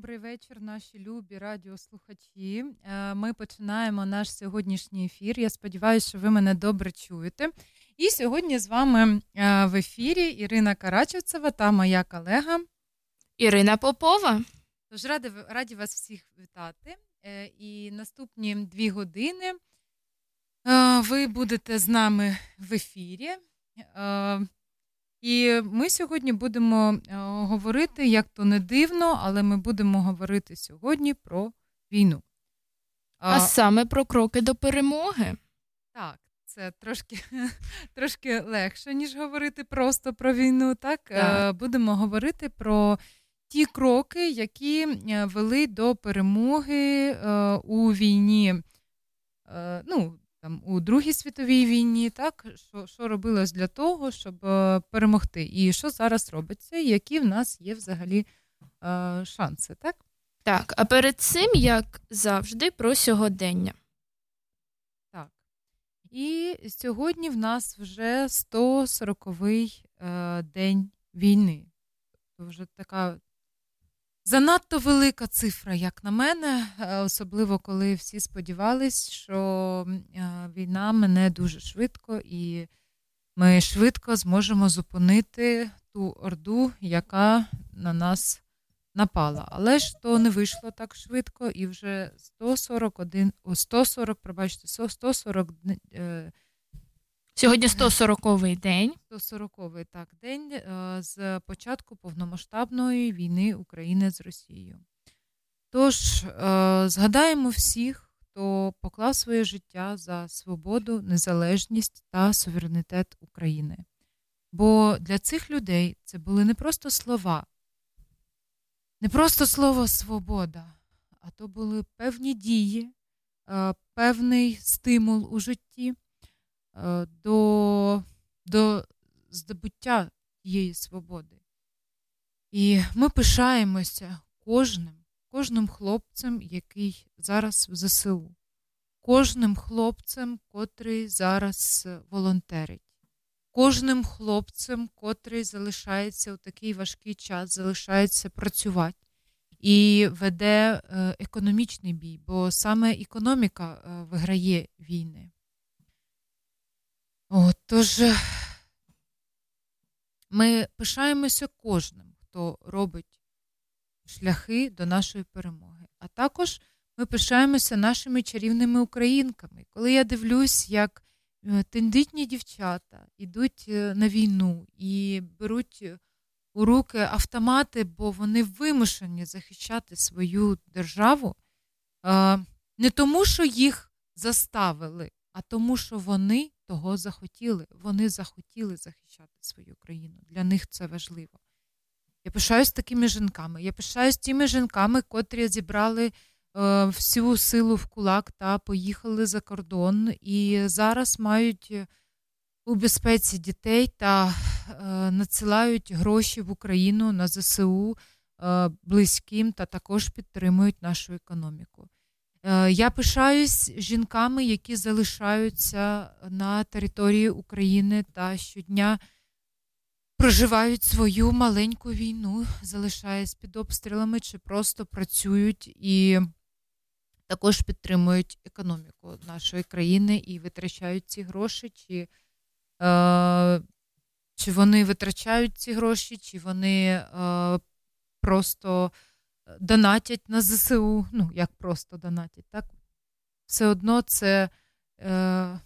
Добрий вечір, наші любі радіослухачі. Е, ми починаємо наш сьогоднішній ефір. Я сподіваюся, що ви мене добре чуєте. І сьогодні з вами е, в ефірі Ірина Карачевцева та моя колега Ірина Попова. Тож раді, раді вас всіх вітати. Е, і наступні дві години ви будете з нами в ефірі. І ми сьогодні будемо е, говорити, як то не дивно, але ми будемо говорити сьогодні про війну. А, а саме про кроки до перемоги. Так, це трошки трошки легше, ніж говорити просто про війну. Так, е, так. будемо говорити про ті кроки, які е, вели до перемоги у війні. Ну, там у Другій світовій війні, так що що робилось для того, щоб е, перемогти, і що зараз робиться, і які в нас є взагалі е, шанси, так? Так, а перед цим, як завжди, про сьогодення. Так. І сьогодні в нас вже 140-й е, день війни. Це вже така Занадто велика цифра, як на мене, е, особливо коли всі сподівались, що е, війна мене дуже швидко, і ми швидко зможемо зупинити ту орду, яка на нас напала. Але ж то не вийшло так швидко, і вже 141, 140, пробачте, 140 Сьогодні 140-й день. 140-й так день е, з початку повномасштабної війни України з Росією. Тож, е, згадаємо всіх, хто поклав своє життя за свободу, незалежність та суверенітет України. Бо для цих людей це були не просто слова, не просто слово свобода, а то були певні дії, е, певний стимул у житті. Е, до до здобуття тієї свободи. І ми пишаємося кожним, кожним хлопцем, який зараз в ЗСУ, кожним хлопцем, котрий зараз волонтерить, кожним хлопцем, котрий залишається у такий важкий час, залишається працювати. І веде е, економічний бій, бо саме економіка е, виграє війни. От, Тож ми пишаємося кожним, хто робить шляхи до нашої перемоги. А також ми пишаємося нашими чарівними українками. Коли я дивлюсь, як е, тендитні дівчата йдуть е, на війну і беруть у руки автомати, бо вони вимушені захищати свою державу, е, не тому, що їх заставили, а тому, що вони того захотіли. Вони захотіли захищати свою країну. Для них це важливо. Я пишаюсь такими жінками. Я пишаюсь тими жінками, котрі зібрали е, всю силу в кулак та поїхали за кордон і зараз мають е, у безпеці дітей та е, надсилають гроші в Україну на ЗСУ, близьким та також підтримують нашу економіку. Я пишаюсь жінками, які залишаються на території України та щодня проживають свою маленьку війну, залишаясь під обстрілами чи просто працюють і також підтримують економіку нашої країни і витрачають ці гроші, чи е, чи вони витрачають ці гроші, чи вони е, просто донатять на ЗСУ. Ну, як просто донатять, так? Все одно це. Е,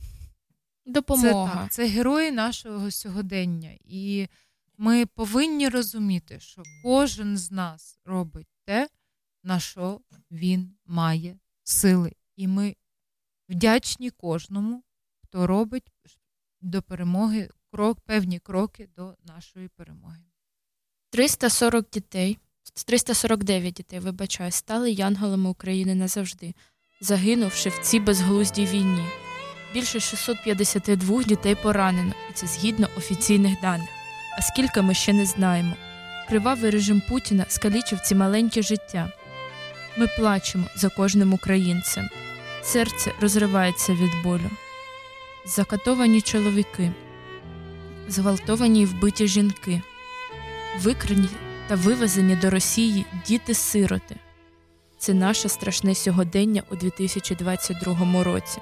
Допомога. Це, так, це герої нашого сьогодення. І ми повинні розуміти, що кожен з нас робить те, на що він має сили. І ми вдячні кожному, хто робить до перемоги крок, певні кроки до нашої перемоги. 340 дітей, 349 дітей, вибачаю, стали янголами України назавжди, загинувши в цій безглуздій війні. Більше 652 дітей поранено, і це згідно офіційних даних. А скільки ми ще не знаємо. Кривавий режим Путіна скалічив ці маленькі життя. Ми плачемо за кожним українцем. Серце розривається від болю. Закатовані чоловіки, зґвалтовані і вбиті жінки, викрані та вивезені до Росії діти-сироти. Це наше страшне сьогодення у 2022 році.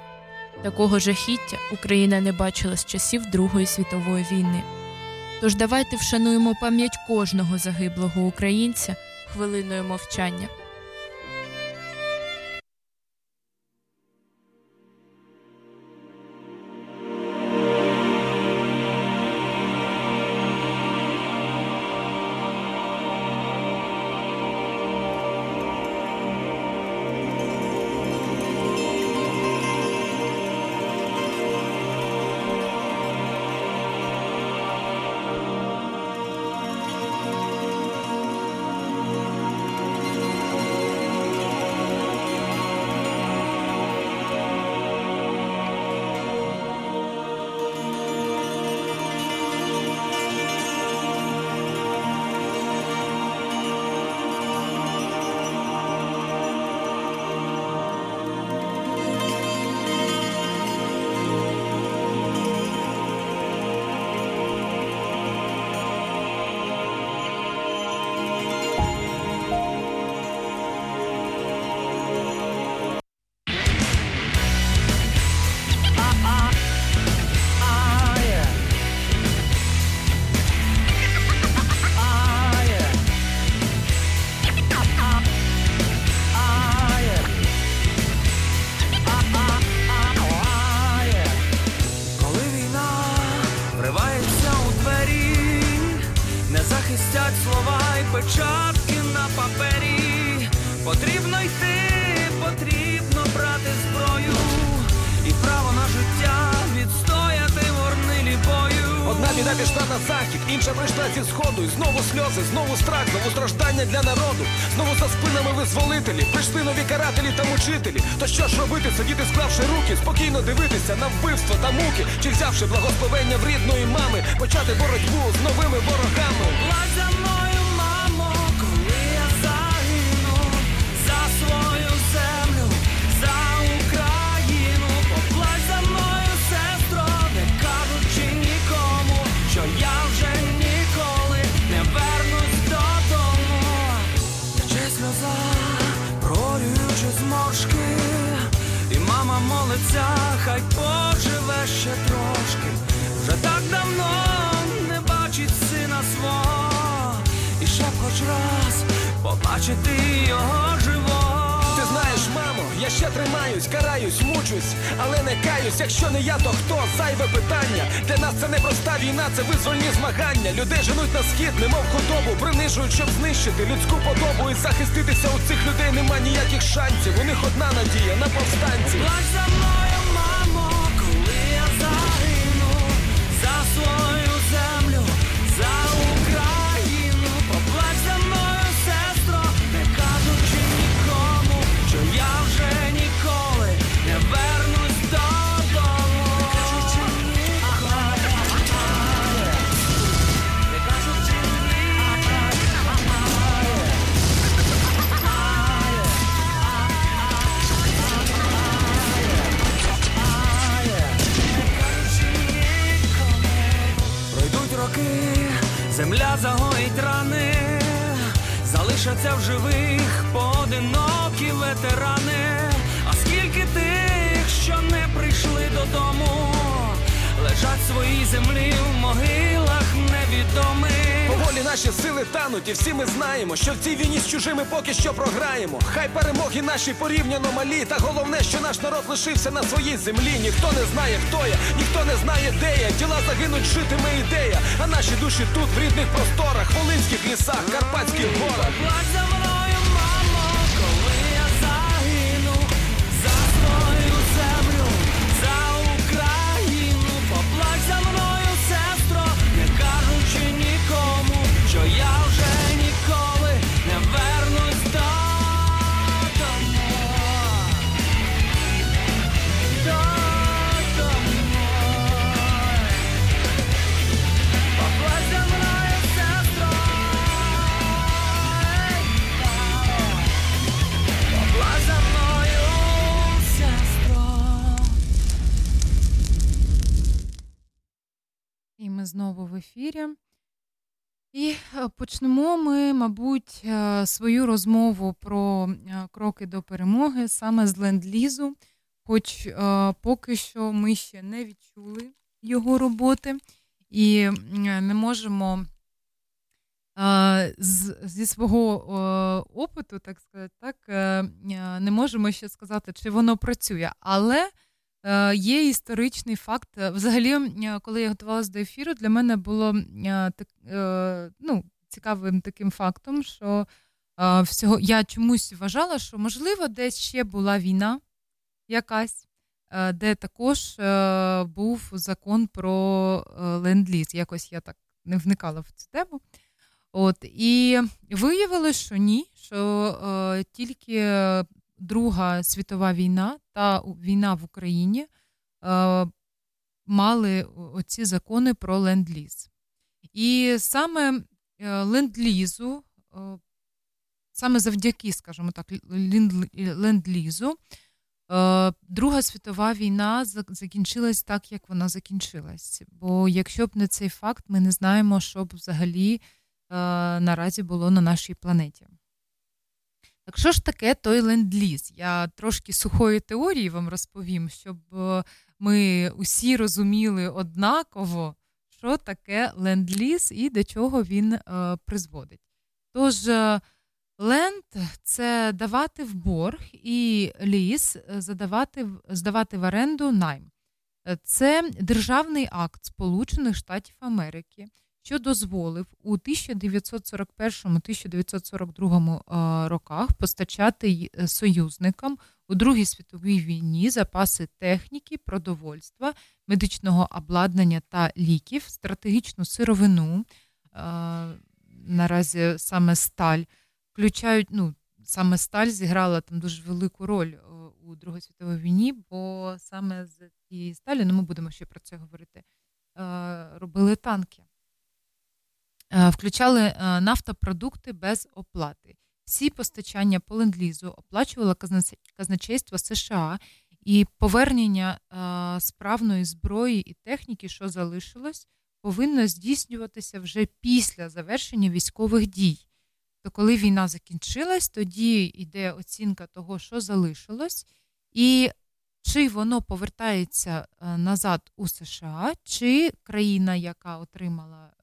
Такого жахіття Україна не бачила з часів Другої світової війни. Тож давайте вшануємо пам'ять кожного загиблого українця хвилиною мовчання. жителі. То що ж робити, сидіти, склавши руки, спокійно дивитися на вбивство та муки, чи взявши благословення в рідної мами, почати боротьбу з новими ворогами. Дивись, якщо не я, то хто зайве питання? Для нас це не проста війна, це визвольні змагання. Людей женуть на схід, немов худобу, принижують, щоб знищити людську подобу і захиститися у цих людей нема ніяких шансів. У них одна надія на повстанців. Чужими поки що програємо. Хай перемоги наші порівняно малі, та головне, що наш народ лишився на своїй землі. Ніхто не знає, хто я, ніхто не знає, де я. Тіла загинуть, житиме ідея. А наші душі тут, в рідних просторах, волинських лісах, карпатських горах. Ефірі. І е, почнемо ми, мабуть, е, свою розмову про е, кроки до перемоги саме з ленд-лізу, хоч поки що ми ще не відчули його роботи і не можемо зі свого опиту, так сказати, так, не можемо ще сказати, чи воно працює. Але Є історичний факт. Е, Взагалі, е, коли я готувалася до ефіру, для мене було е, так, е, ну, цікавим таким фактом, що е, всього я чомусь вважала, що можливо десь ще була війна якась, е, де також е, був закон про е, ленд-ліз. Якось я так не вникала в цю тему. От, і виявилось, що ні, що е, тільки Друга світова війна та війна в Україні е, мали оці закони про ленд-ліз. І саме е, ленд-лізу, е, саме завдяки, скажімо так, ленд-лізу, Друга світова війна закінчилась так, як вона закінчилась. Бо якщо б не цей факт, ми не знаємо, що б взагалі наразі було на нашій планеті. Так що ж таке той ленд-ліз? Я трошки сухої теорії вам розповім, щоб е, ми усі розуміли однаково, що таке ленд-ліз і до чого він е, призводить. Тож, е, ленд це давати в борг і ліс задавати, здавати в оренду найм. Це державний акт Сполучених Штатів Америки що дозволив у 1941-1942 роках постачати е, союзникам у Другій світовій війні запаси техніки, продовольства, медичного обладнання та ліків, стратегічну сировину. Наразі саме сталь включають, ну, саме сталь зіграла там дуже велику роль у Другій світовій війні, бо саме з цієї сталі, ну ми будемо ще про це говорити, робили танки. Е, включали е, нафтопродукти без оплати. Всі постачання по ленд-лізу оплачувало казначейство США і повернення е, справної зброї і техніки, що залишилось, повинно здійснюватися вже після завершення військових дій. То коли війна закінчилась, тоді йде оцінка того, що залишилось, і чи воно повертається назад у США, чи країна, яка отримала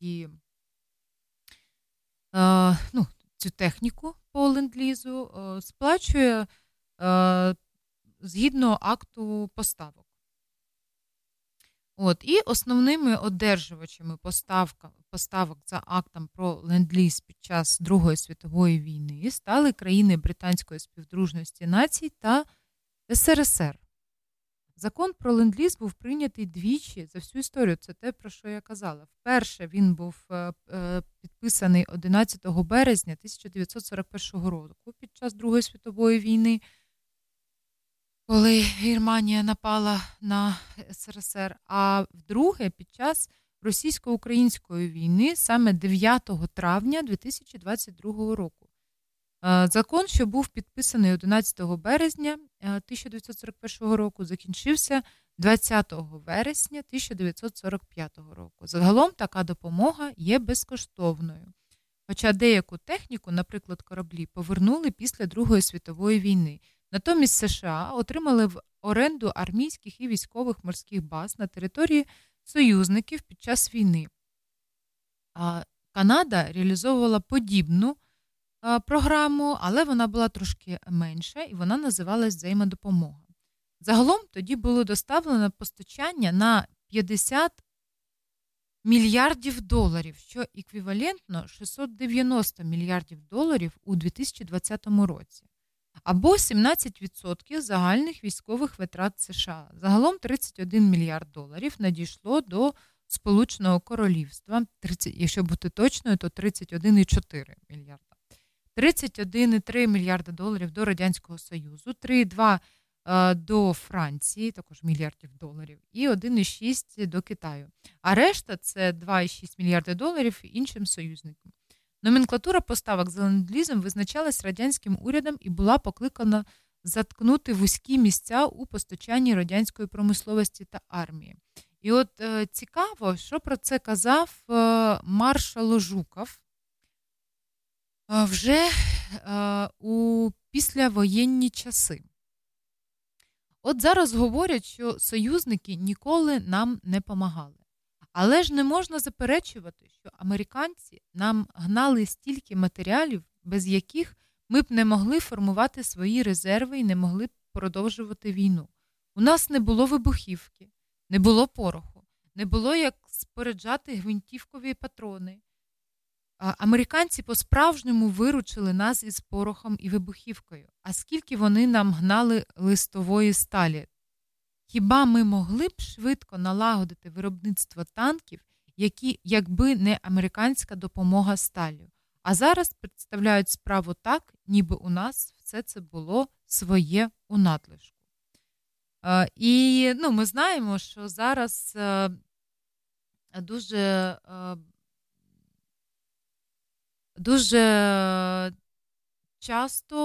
ті ну, цю техніку по ленд-лізу е, сплачує е, згідно акту поставок. От, І основними одержувачами поставка, поставок за актом про ленд-ліз під час Другої світової війни стали країни Британської співдружності націй та СРСР. Закон про ленд-ліз був прийнятий двічі за всю історію. Це те, про що я казала. Вперше він був е, е, підписаний 11 березня 1941 року під час Другої світової війни, коли Германія напала на СРСР. А вдруге під час російсько-української війни саме 9 травня 2022 року. Е, закон, що був підписаний 11 березня 1941 року, закінчився 20 вересня 1945 року. Загалом така допомога є безкоштовною. Хоча деяку техніку, наприклад, кораблі, повернули після Другої світової війни. Натомість США отримали в оренду армійських і військових морських баз на території союзників під час війни. А Канада реалізовувала подібну програму, але вона була трошки менша і вона називалась взаємодопомога. Загалом тоді було доставлено постачання на 50 мільярдів доларів, що еквівалентно 690 мільярдів доларів у 2020 році, або 17% загальних військових витрат США. Загалом 31 мільярд доларів надійшло до Сполученого Королівства, 30, якщо бути точною, то 31,4 мільярда. 31,3 мільярда доларів до Радянського Союзу, 3,2 е, до Франції, також мільярдів доларів, і 1,6 до Китаю. А решта це 2,6 мільярда доларів іншим союзникам. Номенклатура поставок за ленд-лізом визначалась радянським урядом і була покликана заткнути вузькі місця у постачанні радянської промисловості та армії. І от е, цікаво, що про це казав е, маршал Жуков вже у післявоєнні часи. От зараз говорять, що союзники ніколи нам не помагали. Але ж не можна заперечувати, що американці нам гнали стільки матеріалів, без яких ми б не могли формувати свої резерви і не могли б продовжувати війну. У нас не було вибухівки, не було пороху, не було як споряджати гвинтівкові патрони. Американці по-справжньому виручили нас із порохом і вибухівкою. А скільки вони нам гнали листової сталі? Хіба ми могли б швидко налагодити виробництво танків, які, якби не американська допомога сталю? А зараз представляють справу так, ніби у нас все це було своє у надлишку. І ну, ми знаємо, що зараз е, дуже, е, дуже часто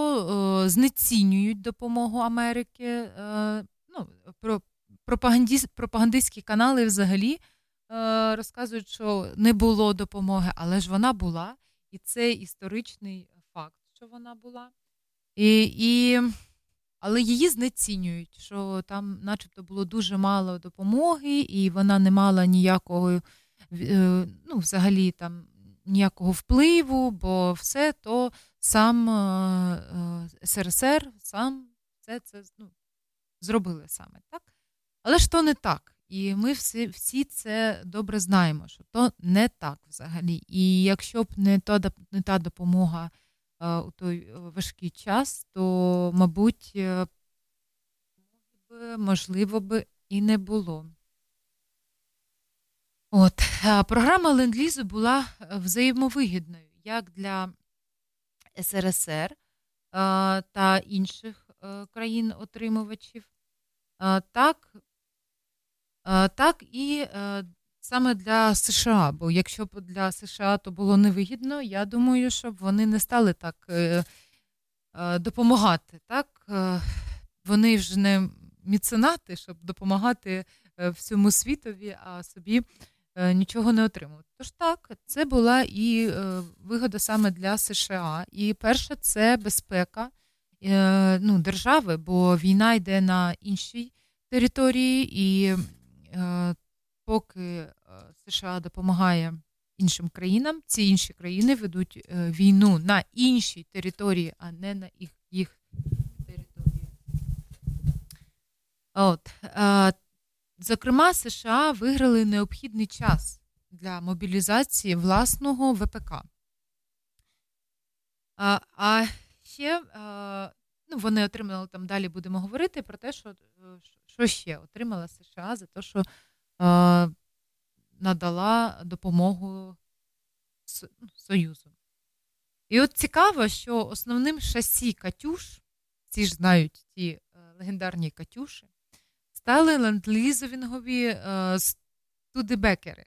е, знецінюють допомогу Америки. Е, ну, про пропагандистські канали взагалі е, розказують, що не було допомоги, але ж вона була, і це історичний факт, що вона була. І, і, але її знецінюють, що там, начебто, було дуже мало допомоги, і вона не мала ніякого, е, ну, взагалі там ніякого впливу, бо все то сам е, е, СРСР, сам все це ну, зробили саме так. Але ж то не так. І ми всі, всі це добре знаємо, що то не так взагалі. І якщо б не та, не та допомога е, у той важкий час, то, мабуть, можливо би і не було. От, е, програма Ленд-Лізу була е, взаємовигідною як для СРСР е, та інших країн-отримувачів, так, так і саме для США. Бо якщо б для США то було невигідно, я думаю, щоб вони не стали так допомагати. Так? Вони ж не міценати, щоб допомагати всьому світові, а собі нічого не отримувати. Тож так, це була і е, вигода саме для США. І перше, це безпека е, ну, держави, бо війна йде на іншій території, і е, поки е, США допомагає іншим країнам, ці інші країни ведуть е, війну на іншій території, а не на їх, їх території. От, е, зокрема, США виграли необхідний час для мобілізації власного ВПК. А, а ще ну, вони отримали там далі будемо говорити про те, що, що ще отримала США за те, що е, надала допомогу ну, Союзу. І от цікаво, що основним шасі Катюш, всі ж знають ті е, легендарні Катюші, стали ленд-лізовінгові е, студебекери.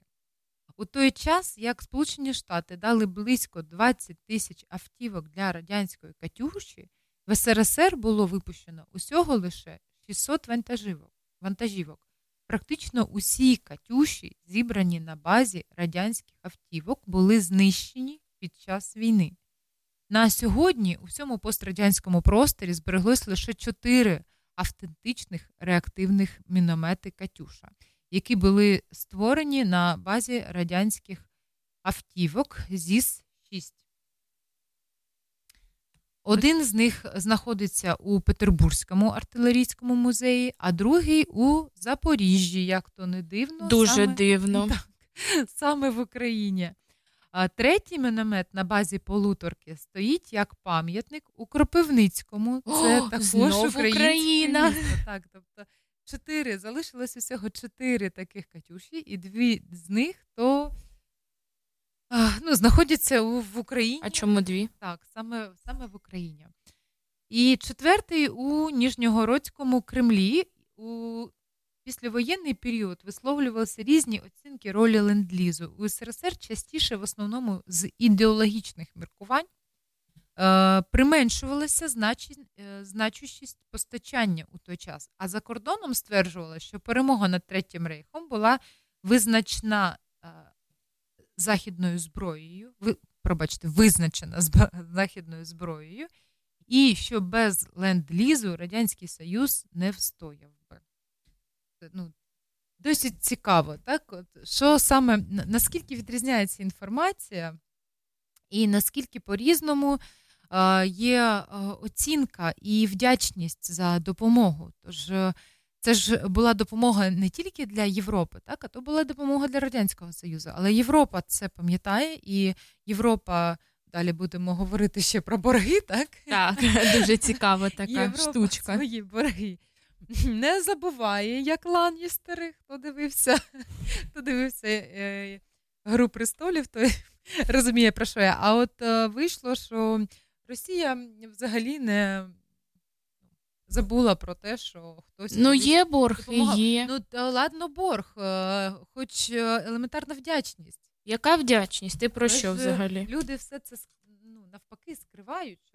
У той час, як Сполучені Штати дали близько 20 тисяч автівок для радянської Катюші, в СРСР було випущено усього лише 600 вантажівок. вантажівок. Практично усі Катюші, зібрані на базі радянських автівок, були знищені під час війни. На сьогодні у всьому пострадянському просторі збереглось лише чотири автентичних реактивних міномети Катюша, які були створені на базі радянських автівок ЗІС-6. Один з них знаходиться у Петербурзькому артилерійському музеї, а другий у Запоріжжі, як то не дивно. Дуже саме, дивно. Так, саме в Україні. А третій міномет на базі полуторки стоїть як пам'ятник у Кропивницькому. Це О, також Україна. місто. Так, тобто чотири залишилось усього чотири таких Катюші, і дві з них то ну, знаходяться у, в Україні. А чому дві? Так, саме, саме в Україні. І четвертий у Ніжньогородському Кремлі у післявоєнний період висловлювалися різні оцінки ролі ленд-лізу. У СРСР частіше в основному з ідеологічних міркувань е, применшувалася е, значущість постачання у той час. А за кордоном стверджувала, що перемога над Третім рейхом була визначна е, західною зброєю, ви, пробачте, визначена зб- західною зброєю, і що без ленд-лізу Радянський Союз не встояв би. Ну, досить цікаво, так? От, що саме, наскільки відрізняється інформація, і наскільки по-різному е, є оцінка і вдячність за допомогу. Тож е, це ж була допомога не тільки для Європи, так, а то була допомога для Радянського Союзу. Але Європа це пам'ятає, і Європа. Далі будемо говорити ще про борги, так? Так, дуже цікава така Європа штучка. свої борги не забуває, як Ланністери, хто дивився, хто дивився е, Гру престолів, той розуміє, про що я. А от е, вийшло, що Росія взагалі не забула про те, що хтось. Ну, є борг, допомагав. є. Ну, та ладно, борг, е, хоч е, елементарна вдячність. Яка вдячність? Ти про Але що взагалі? Люди все це ну, навпаки скривають,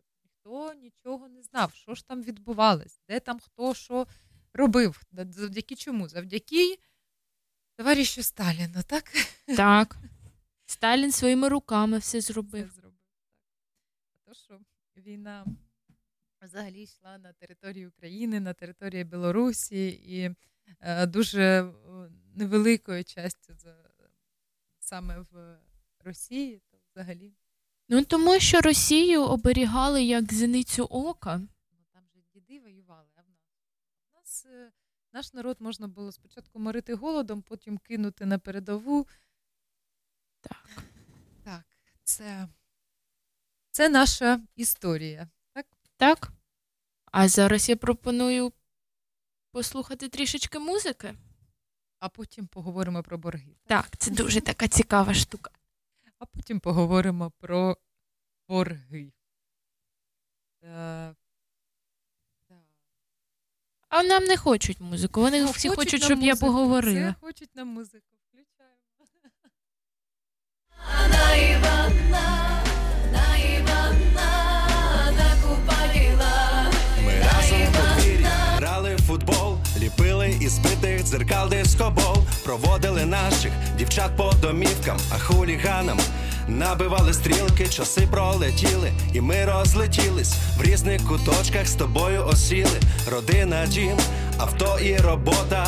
ніхто нічого не знав, що ж там відбувалось, де там хто що робив. Завдяки чому? Завдяки товаришу Сталіну, так? Так. Сталін своїми руками все зробив. зробив. Так. А то, що війна взагалі йшла на території України, на території Білорусі і е, дуже е, невеликою частю саме в Росії, то взагалі. Ну тому що Росію оберігали як зеницю ока. Там же діди воювали, а в нас. У нас е, наш народ можна було спочатку морити голодом, потім кинути на передову. Так. Так, це, це наша історія. Так? Так? А зараз я пропоную послухати трішечки музики. А потім поговоримо про борги. Так, це дуже така цікава штука. А потім поговоримо про борги. Так. Так. А нам не хочуть музику. Вони а всі хочуть щоб я музику. поговорила. Всі хочуть на музику. Включаємо. Із битих дзеркал дискобол, проводили наших дівчат по домівкам, а хуліганам набивали стрілки, часи пролетіли, і ми розлетілись. В різних куточках з тобою осіли. Родина, дім, авто і робота,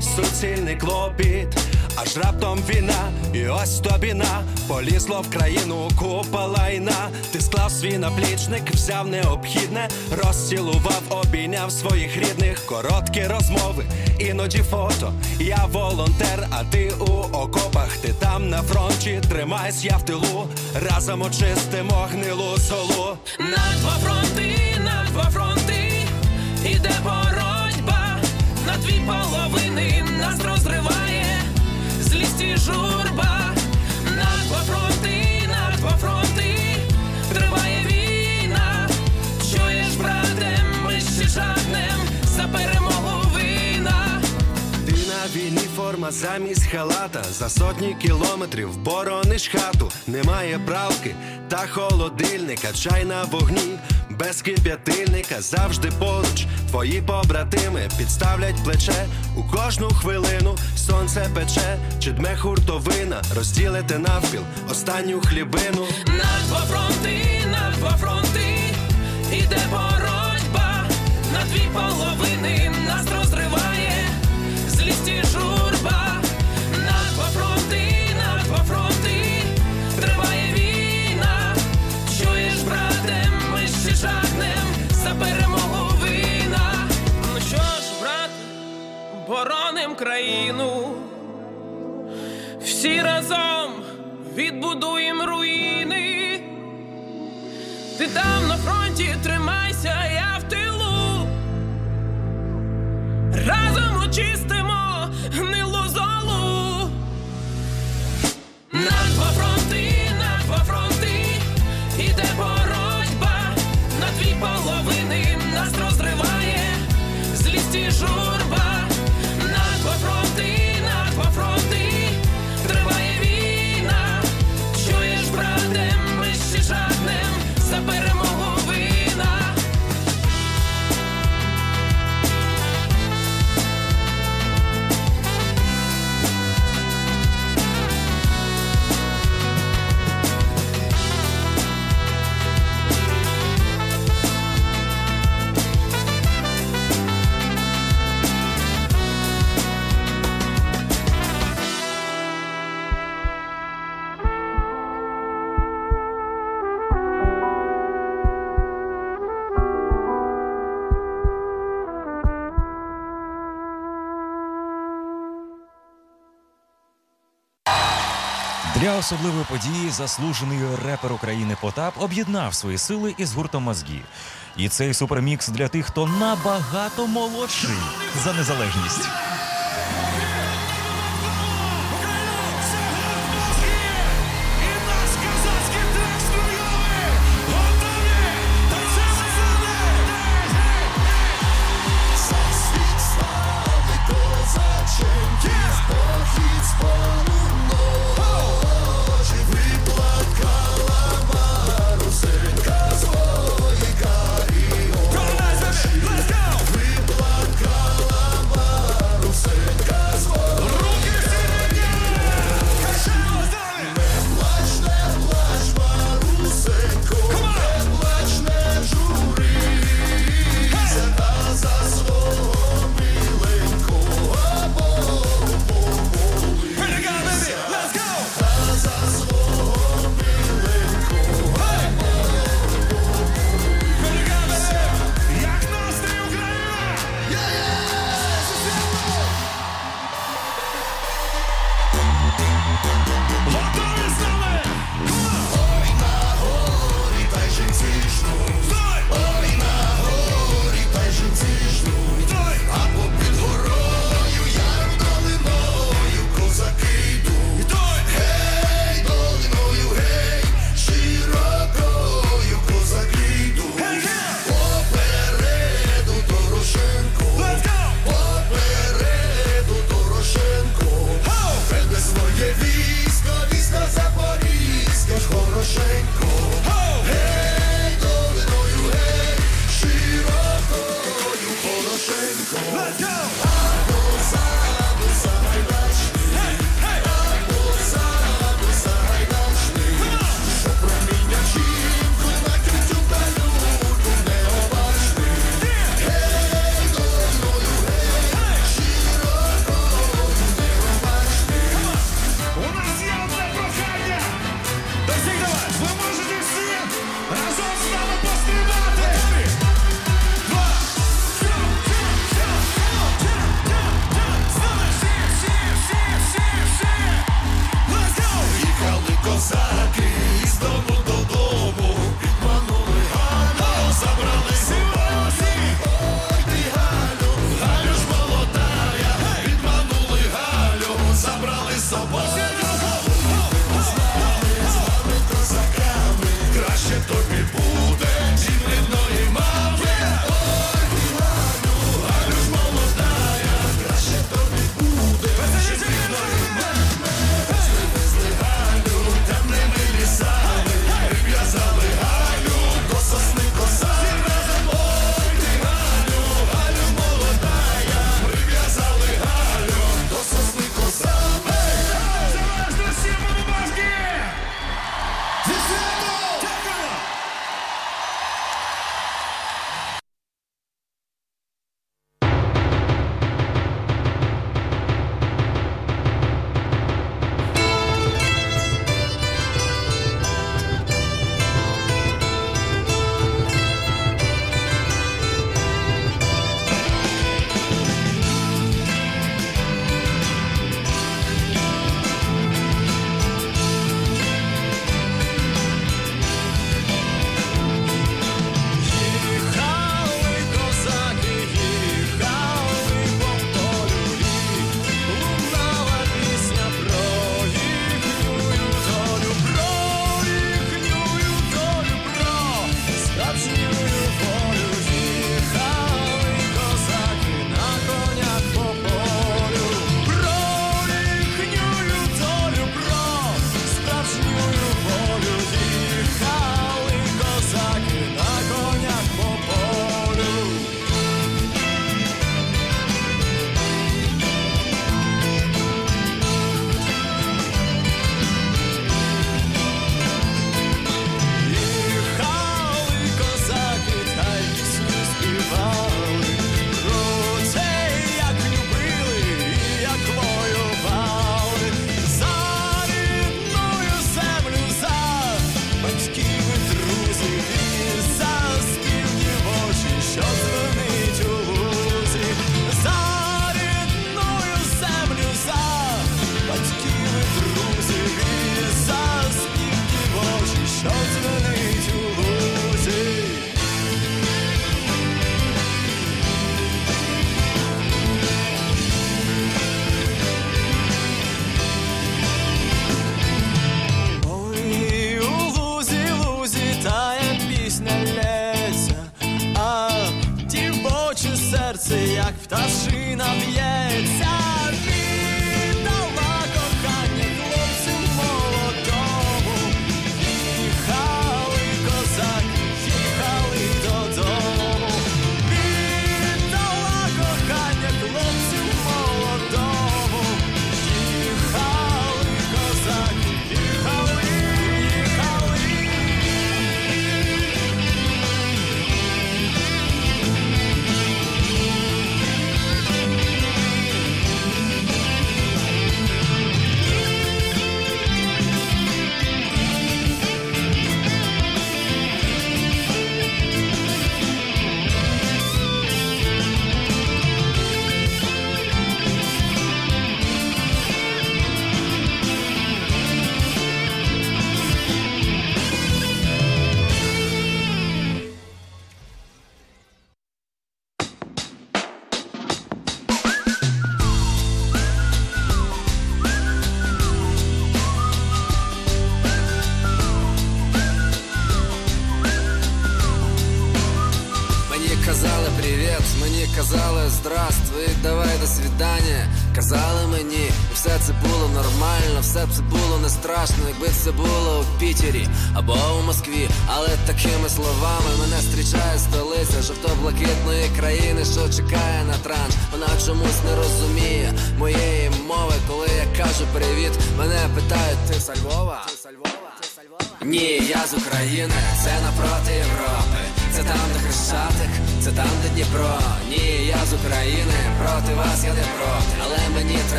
суцільний клопіт, аж раптом війна, і ось тобі на. Полізло в країну купа лайна. Ти склав свій наплічник, взяв необхідне, розцілував, обійняв своїх рідних, короткі розмови, іноді фото. Я волонтер, а ти у окопах, ти там на фронті, тримайся, я в тилу, разом очистимо гнилу солу. На два фронти, на два фронти, іде боротьба, на дві половини. Нас розриває журба, на два фронти, на два фронти, триває війна, чуєш, брате, ми ще жаднем за перемогу вина. Ти на війні форма замість халата. За сотні кілометрів борониш хату. Немає правки та холодильника. Чай на вогні без кип'ятильника Завжди поруч. Твої побратими підставлять плече. У кожну хвилину сонце пече, чи дме хуртовина, розділити навпіл останню хлібину. На два фронти, на два фронти, іде боротьба, на дві половини Всі разом відбудуємо руїни. Ти там на фронті тримайся, я в тилу. Разом очистимо гнилу Для особливої події заслужений репер України Потап об'єднав свої сили із гуртом мозгі. І цей супермікс для тих, хто набагато молодший за незалежність. Go!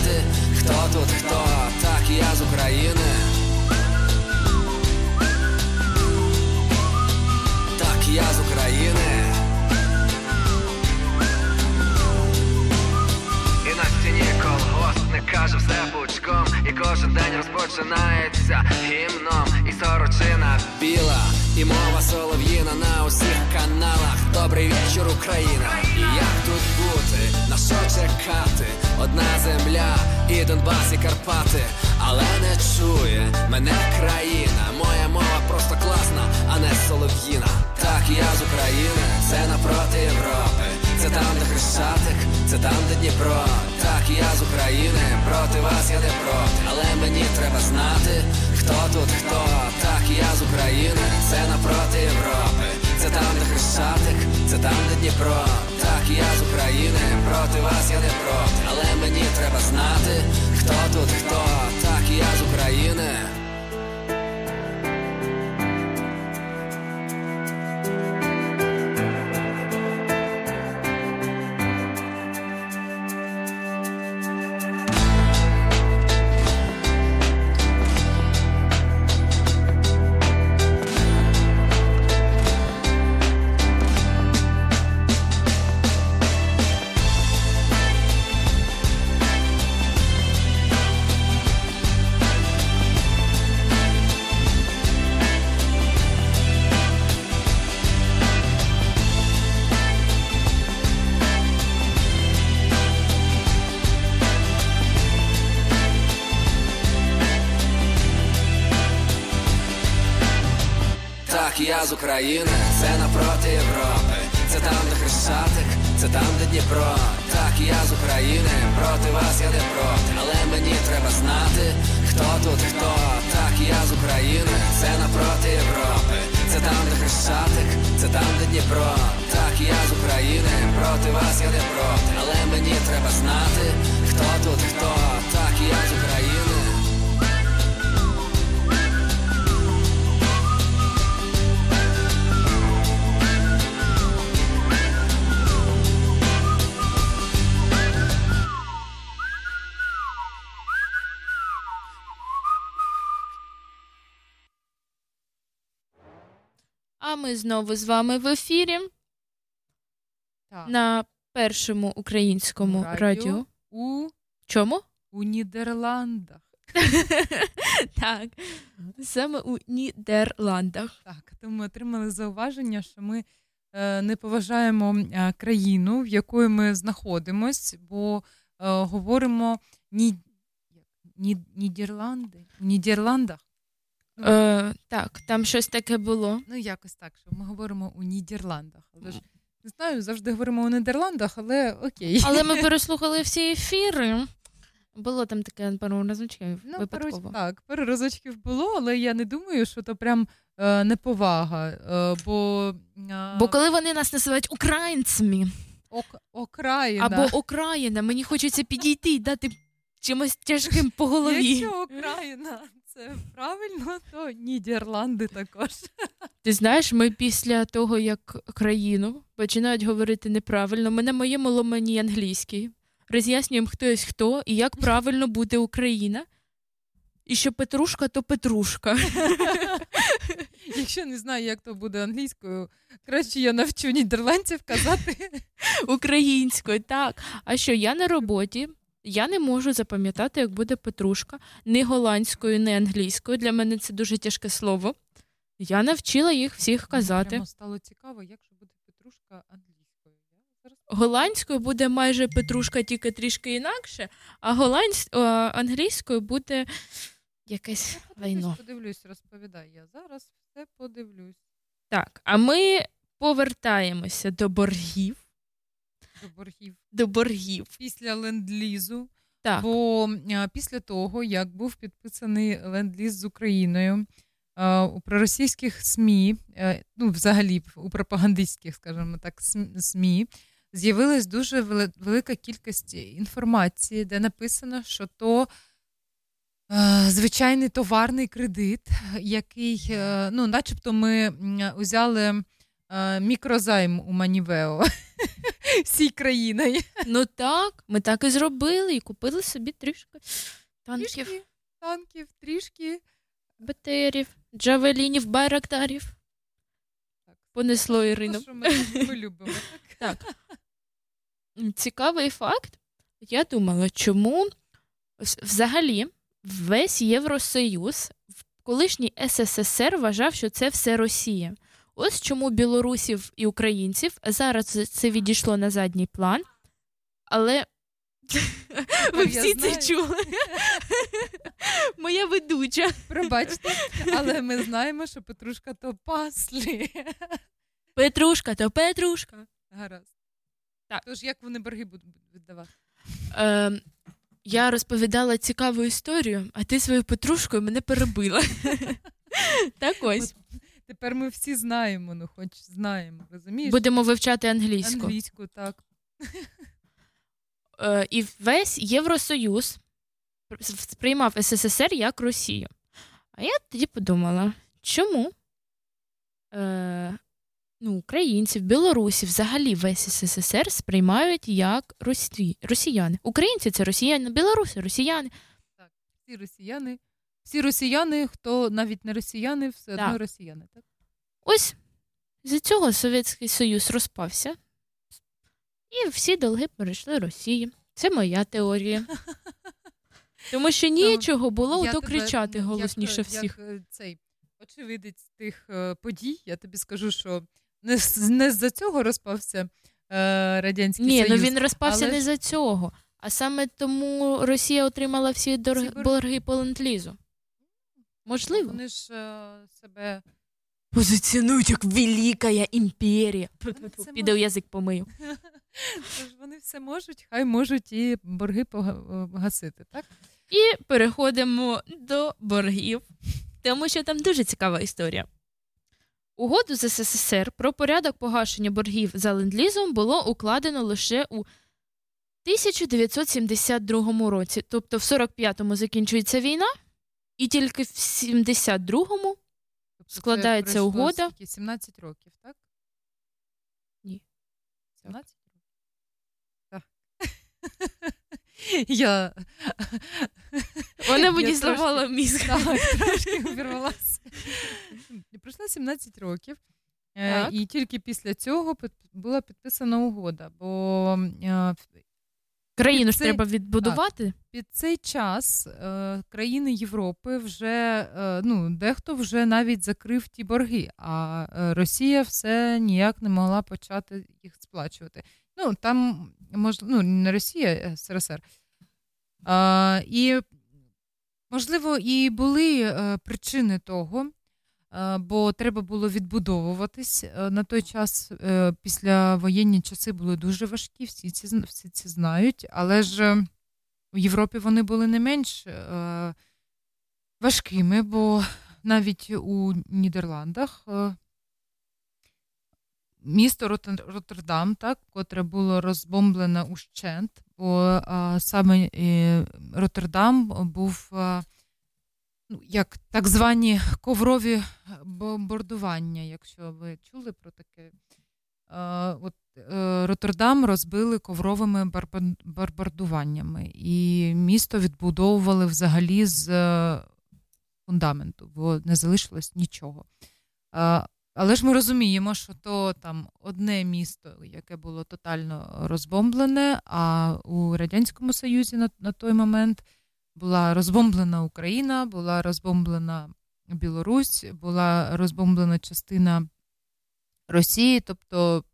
straty Kto tu Ucrânia. Ми знову з вами в ефірі так. на першому українському радіо. радіо. У чому? У Нідерландах. Так. Саме у Нідерландах. Так, то ми отримали зауваження, що ми е, не поважаємо е, країну, в якої ми знаходимось, бо е, говоримо ні, ні, Нідерланди. У Нідерландах. Е, Так, там щось таке було. Ну, якось так, що ми говоримо у Нідерландах. Але ж не знаю, завжди говоримо у Нідерландах, але окей. Але ми переслухали всі ефіри. Було там таке пару разочків. Ну, випадково. Пару, так, пару разочків було, але я не думаю, що то прям е, неповага. Е, бо е, Бо коли вони нас називають українцями ок, окраїна. або Окраїна, мені хочеться підійти і дати чимось тяжким по голові. Я що, окраїна? Це правильно, то Нідерланди також. Ти знаєш, ми після того, як країну починають говорити неправильно, ми на моєму ломані англійській роз'яснюємо, хто є хто і як правильно бути Україна. І що Петрушка, то Петрушка. Якщо не знаю, як то буде англійською, краще я навчу нідерландців казати. Українською, так. А що я на роботі? Я не можу запам'ятати, як буде Петрушка, ні голландською, ні англійською. Для мене це дуже тяжке слово. Я навчила їх всіх казати. Прямо стало цікаво, як же буде Петрушка англійською. Зараз Голландською буде майже Петрушка, тільки трішки інакше, а голландсь... англійською буде якесь вайно. подивлюсь, розповідай. Я зараз все подивлюсь. Так, а ми повертаємося до боргів. До боргів До боргів. після ленд-лізу. Так. Бо а, після того, як був підписаний ленд-ліз з Україною а, у проросійських СМІ, е, ну, взагалі у пропагандистських, скажімо так, СМІ, з'явилась дуже велика кількість інформації, де написано, що то е, звичайний товарний кредит, який, е, ну, начебто, ми узяли е, мікрозайм у Манівео всій країною. Ну так, ми так і зробили, і купили собі трішки танків, Трішки танків, трішки. БТРів, джавелінів, байрактарів. Так. Понесло Ну, Ірину. що ми, ми любимо. Так? Так. Цікавий факт. Я думала, чому взагалі весь Євросоюз, в колишній СССР вважав, що це все Росія. Ось чому білорусів і українців зараз це відійшло на задній план. Але ви всі це чули. Моя ведуча. Пробачте, але ми знаємо, що Петрушка то паслі. Петрушка, то Петрушка. Гаразд. Так. Тож як вони борги будуть віддавати? Е, я розповідала цікаву історію, а ти своєю Петрушкою мене перебила. Так ось. Тепер ми всі знаємо, ну хоч знаємо, розумієш? Будемо вивчати англійську. Англійську, так. Е, і весь Євросоюз сприймав СССР як Росію. А я тоді подумала, чому е, ну, українців, білорусів, взагалі весь СССР сприймають як росі... росіяни. Українці це росіяни, білоруси росіяни. Так, Всі росіяни. Всі росіяни, хто навіть не росіяни, все одно росіяни, так? Ось з цього Совєтський Союз розпався, і всі долги перейшли Росії. Це моя теорія. Тому що нічого було Я то тебе, кричати ну, голосніше як, всіх. Як цей очевидець тих е, подій, я тобі скажу, що не, не з-за цього розпався е, Радянський Ні, Союз. ну він розпався але не за цього, а саме тому Росія отримала всі. Борги. борги по ленд-лізу. Можливо. Вони ж е, себе Позиціонують як велика імперія. Піде у язик помию. Тож вони все можуть, хай можуть і борги е, погасити, так? І переходимо до боргів, тому що там дуже цікава історія. Угоду з СССР про порядок погашення боргів за ленд-лізом було укладено лише у 1972 році. Тобто в 45-му закінчується війна, і тільки в 72-му Тобто Складається це угода. скільки? 17 років, так? Ні. 17 років? Так. Я... вона мені зламала мізк. Так, трошки увірвалася. Пройшло 17 років, е, Так. і тільки після цього була підписана угода, бо е, Країну ж Це- треба відбудувати. під цей час е, країни Європи вже е, ну, дехто вже навіть закрив ті борги, а е, Росія все ніяк не могла почати їх сплачувати. Ну там можливо, ну не Росія, СРСР. А, і можливо, і були е, причини того. Е, бо треба було відбудовуватись. Е, На той час е, після воєнні часи були дуже важкі, всі ці, всі це знають, але ж в Європі вони були не менш важкими, бо навіть у Нідерландах місто Роттердам, так, котре було розбомблене ущент, бо е, саме Роттердам був ну, як так звані коврові бомбардування, якщо ви чули про таке. Е, от, е, Роттердам розбили ковровими бомбардуваннями, і місто відбудовували взагалі з е, фундаменту, бо не залишилось нічого. Е, але ж ми розуміємо, що то там одне місто, яке було тотально розбомблене, а у Радянському Союзі на, на той момент була розбомблена Україна, була розбомблена Білорусь, була розбомблена частина Росії. Тобто,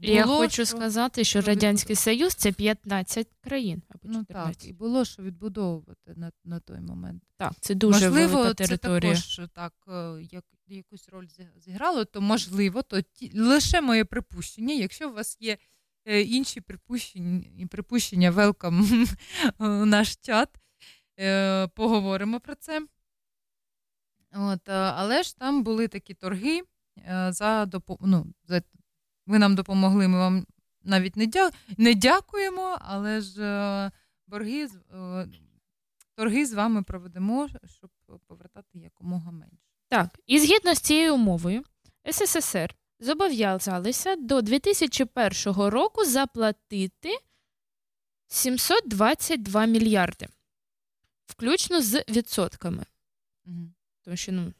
Я хочу що- сказати, що Радянський Союз це 15 країн або Ну так, і було що відбудовувати на, на той момент. Так, це дуже можливо, велика це територія. також так, е, як, якусь роль зіграло, то можливо, то ті, лише моє припущення. Якщо у вас є е, інші припущення, і припущення, велкам у наш чат, е, поговоримо про це. От, е, але ж там були такі торги е, за допо... ну, за... ви нам допомогли, ми вам навіть не, дя... не дякуємо, але ж борги, торги з вами проведемо, щоб повертати якомога менше. Так, і згідно з цією умовою, СССР зобов'язалися до 2001 року заплатити 722 мільярди, включно з відсотками. Мгм. Тому що, ну,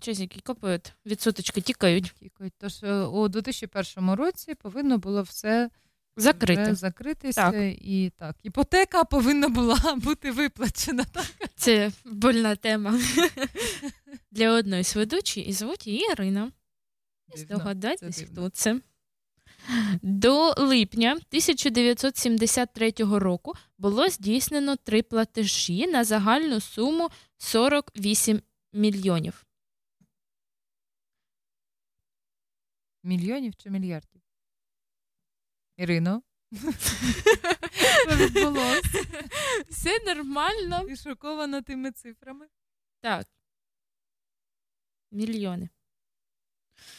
чесники копають, відсоточки тікають. Тікають. Тож е, у 2001 році повинно було все Закрити. закритися. Так. І так, іпотека повинна була бути виплачена. Так? Це больна тема для одної з ведучої, і звуть її Ірина. Дивно, Здогадайтесь, хто це. До липня 1973 року було здійснено три платежі на загальну суму 48 мільйонів. Мільйонів чи мільярдів? Ірино? Все нормально. Ти шокована тими цифрами? Так. Мільйони.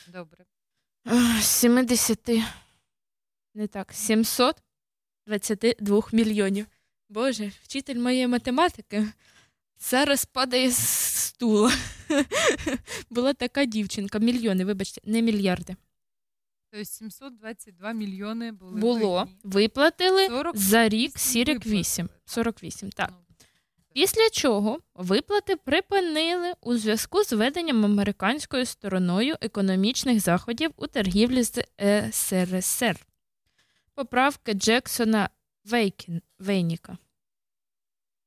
Добре. Ах, 70. Не так, 722 мільйонів. Боже, вчитель моєї математики зараз падає з стула. Була така дівчинка. Мільйони, вибачте, не мільярди. Тобто 722 мільйони були. Було. Виплатили 40 за рік виплатили. 48. 48, так. Ну, Після чого виплати припинили у зв'язку з веденням американською стороною економічних заходів у торгівлі з СРСР. Поправки Джексона Вейкін, Вейніка.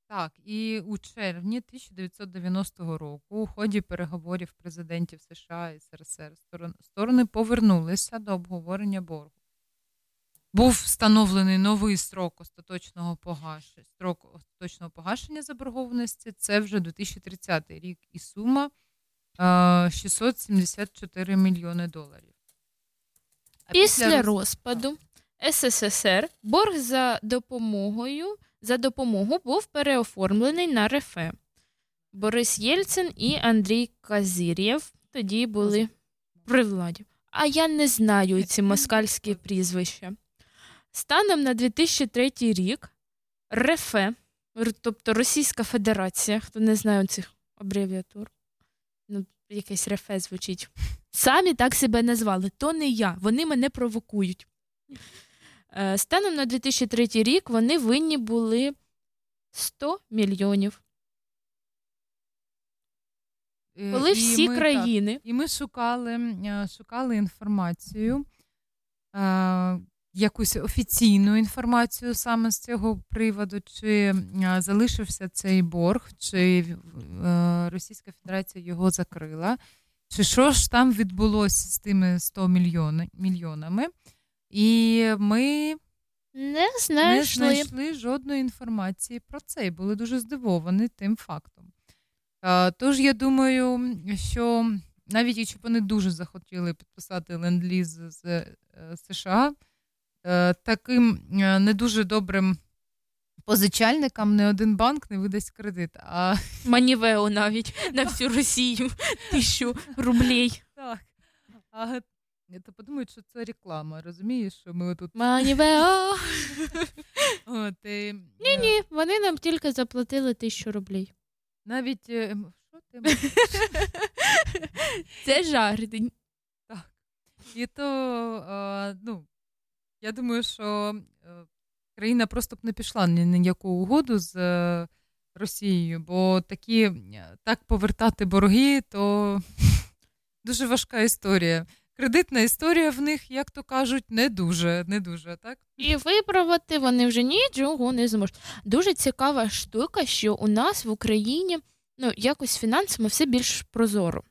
Так, і у червні 1990 року у ході переговорів президентів США і СРСР сторони повернулися до обговорення боргу. Був встановлений новий строк остаточного погашення, строк остаточного погашення заборгованості. Це вже 2030 рік, і сума е, 674 мільйони доларів. А Після роз- розпаду СССР борг за допомогою за допомогу був переоформлений на РФ. Борис Єльцин і Андрій Казірєв тоді були при владі. А я не знаю ці москальські прізвища. Станом на 2003 рік РФ, р- тобто Російська Федерація, хто не знає цих абревіатур, ну, якесь РФ звучить. Самі так себе назвали. То не я. Вони мене провокують. Е, Станом на 2003 рік вони винні були 100 мільйонів. Е, Коли і всі ми, так, країни І ми шукали, е, шукали інформацію, якусь офіційну інформацію саме з цього приводу, чи залишився цей борг, чи е, Російська Федерація його закрила, чи що ж там відбулося з тими 100 мільйони, мільйонами. І ми не не знайшли. знайшли жодної інформації про це і були дуже здивовані тим фактом. Тож я думаю, що навіть якщо б вони дуже захотіли підписати ленд-ліз з е, США, таким е, не дуже добрим позичальникам не один банк не видасть кредит. А Манівео навіть на всю Росію тисячу рублей. так. А то подумають, що це реклама, розумієш, що ми отут. Манівео. Ні, ні, вони нам тільки заплатили тисячу рублей. Навіть е, що ти можеш? Це жарт. І то, е, ну, я думаю, що е, країна просто б не пішла ні на яку угоду з е, Росією, бо такі е, так повертати борги, то дуже важка історія. Кредитна історія в них, як то кажуть, не дуже, не дуже, так? І виправити вони вже нічого не зможуть. Дуже цікава штука, що у нас в Україні ну, якось фінансами все більш прозоро.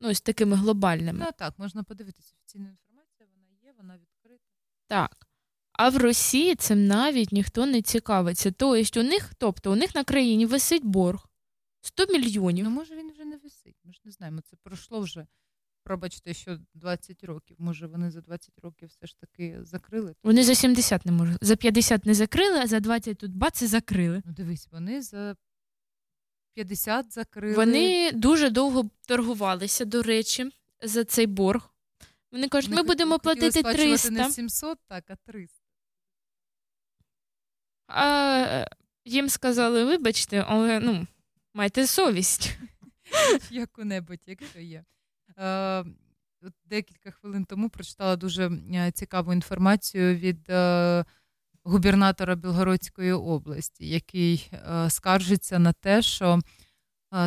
Ну, з такими глобальними. Ну так, можна подивитися офіційну інформацію, вона є, вона відкрита. Так. А в Росії цим навіть ніхто не цікавиться. Тобто у них, тобто, у них на країні висить борг 100 мільйонів. Ну, може, він вже не висить. Ми ж не знаємо. Це пройшло вже, пробачте, що 20 років. Може, вони за 20 років все ж таки закрили. Вони за 70 не можуть. За 50 не закрили, а за 20 тут бац і закрили. Ну, дивись, вони за 50 закрили. Вони дуже довго торгувалися, до речі, за цей борг. Вони кажуть, ми будемо платити 300. не 700, так, а 300. А їм сказали, вибачте, але ну, майте совість. Яку-небудь, якщо є. Е, от декілька хвилин тому прочитала дуже е, цікаву інформацію від е, губернатора Білгородської області, який е, скаржиться на те, що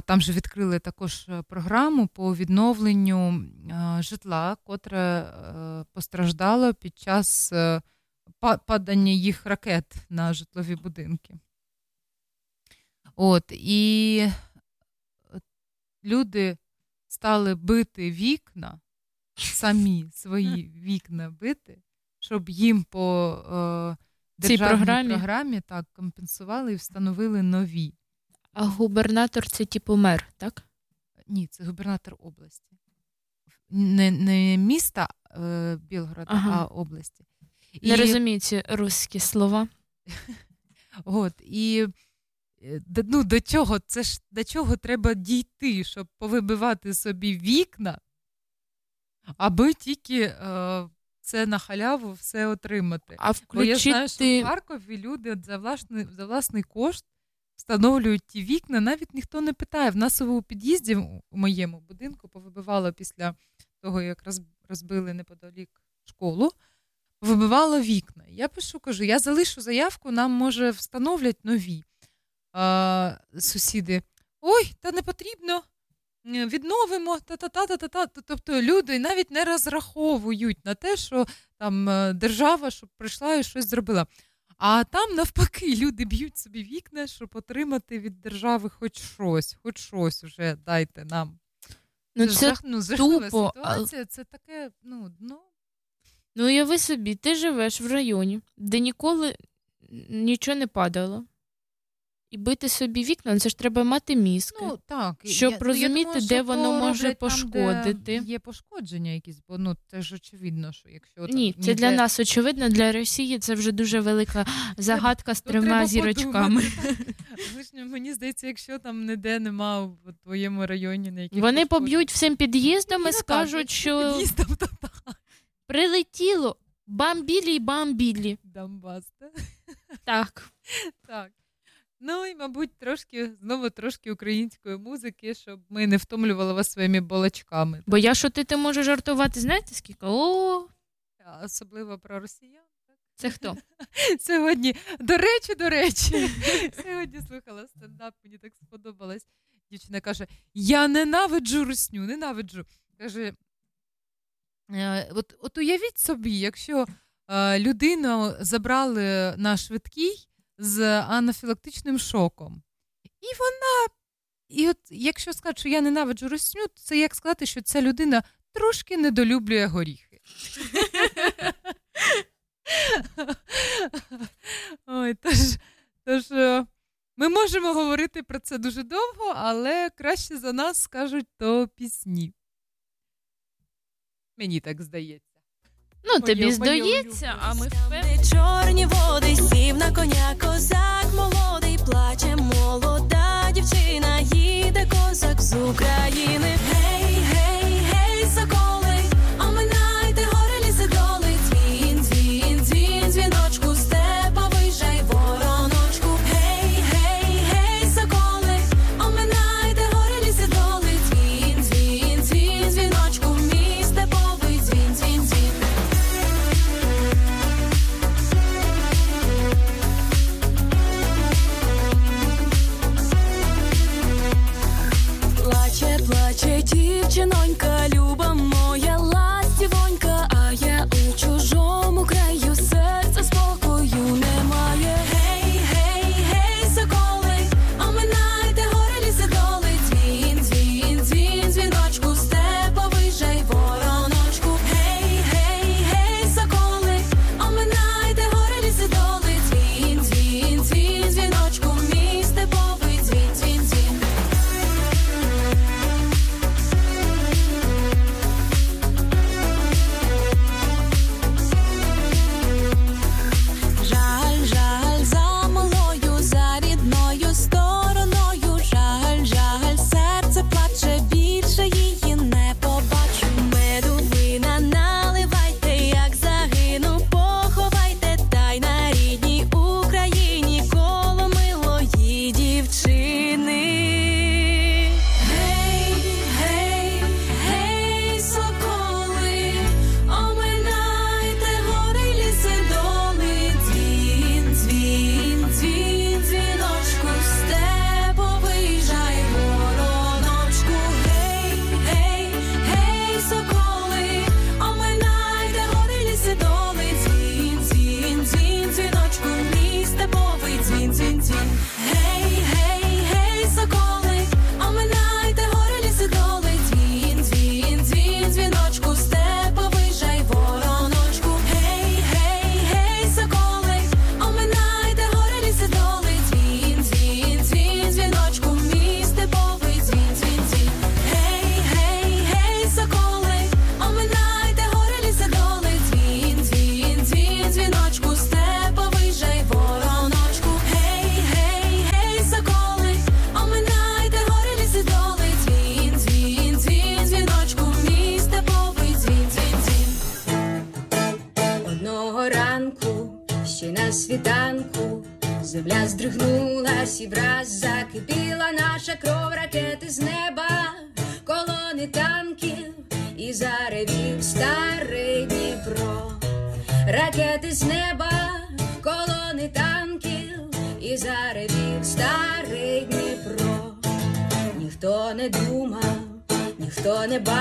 там же відкрили також е, програму по відновленню е, житла, котре е, постраждало під час е, падання їх ракет на житлові будинки. От, і люди стали бити вікна, самі свої вікна бити, щоб їм по е, Цій державній програмі? програмі так, компенсували і встановили нові. А губернатор це типу мер, так? Ні, це губернатор області. Не, не міста е, Білгорода, Ага. а області. Не розумію ці русські слова. От, і е, ну, до чого, це ж до чого треба дійти, щоб повибивати собі вікна, аби тільки е, це на халяву все отримати. А Бо я знаю, що в Харкові люди за власний, за власний кошт встановлюють ті вікна, навіть ніхто не питає. В нас у під'їзді у моєму будинку повибивало після того, як розбили неподалік школу, вибивало вікна. Я пишу, кажу, я залишу заявку, нам може встановлять нові а, сусіди. Ой, та не потрібно. Відновимо та-та-та-та-та. Тобто люди навіть не розраховують на те, що там е, держава щоб прийшла і щось зробила. А там навпаки люди б'ють собі вікна, щоб отримати від держави хоч щось, хоч щось уже дайте нам. Ну, це жах- ну, жахлива тупо, ситуація, це таке, ну, дно. Ну, уяви собі, ти живеш в районі, де ніколи нічого не падало. І бити собі вікна, ну, це ж треба мати мізки. Ну, так. Щоб Я- ну, розуміти, я думаю, де воно може там, пошкодити. де Є пошкодження якісь, бо ну це ж очевидно, що якщо там це для нас очевидно, для Росії це вже дуже велика загадка з трьома зірочками. подумати, ж, Мені здається, якщо там ніде нема в твоєму районі на яких Вони поб'ють всім під'їздом і Ну, так, скажуть, що під'їздом, то так. прилетіло бамбілі й бамбілі. Донбас, так? Так. Так. Ну і, мабуть, трошки знову трошки української музики, щоб ми не втомлювали вас своїми балачками. Бо я шутити можу жартувати, знаєте скільки? О, Особливо про росіян. це хто? Сьогодні, до речі, до речі, сьогодні слухала стендап, мені так сподобалось. Дівчина каже: Я ненавиджу русню, ненавиджу. Каже, «Е, от, от уявіть собі, якщо е, людину забрали на швидкій з анафілактичним шоком, і вона, і от якщо сказати, що я ненавиджу русню, то це як сказати, що ця людина трошки недолюблює горіхи. Ой, тож, тож е, ми можемо говорити про це дуже довго, але краще за нас скажуть то пісні. Мені так здається. Ну, тобі здається, а ми впевнені. Чорні води, сів на коня козак молодий, плаче молода дівчина, їде козак з України. Гей, гей, гей, соколи, дівчинонька, люба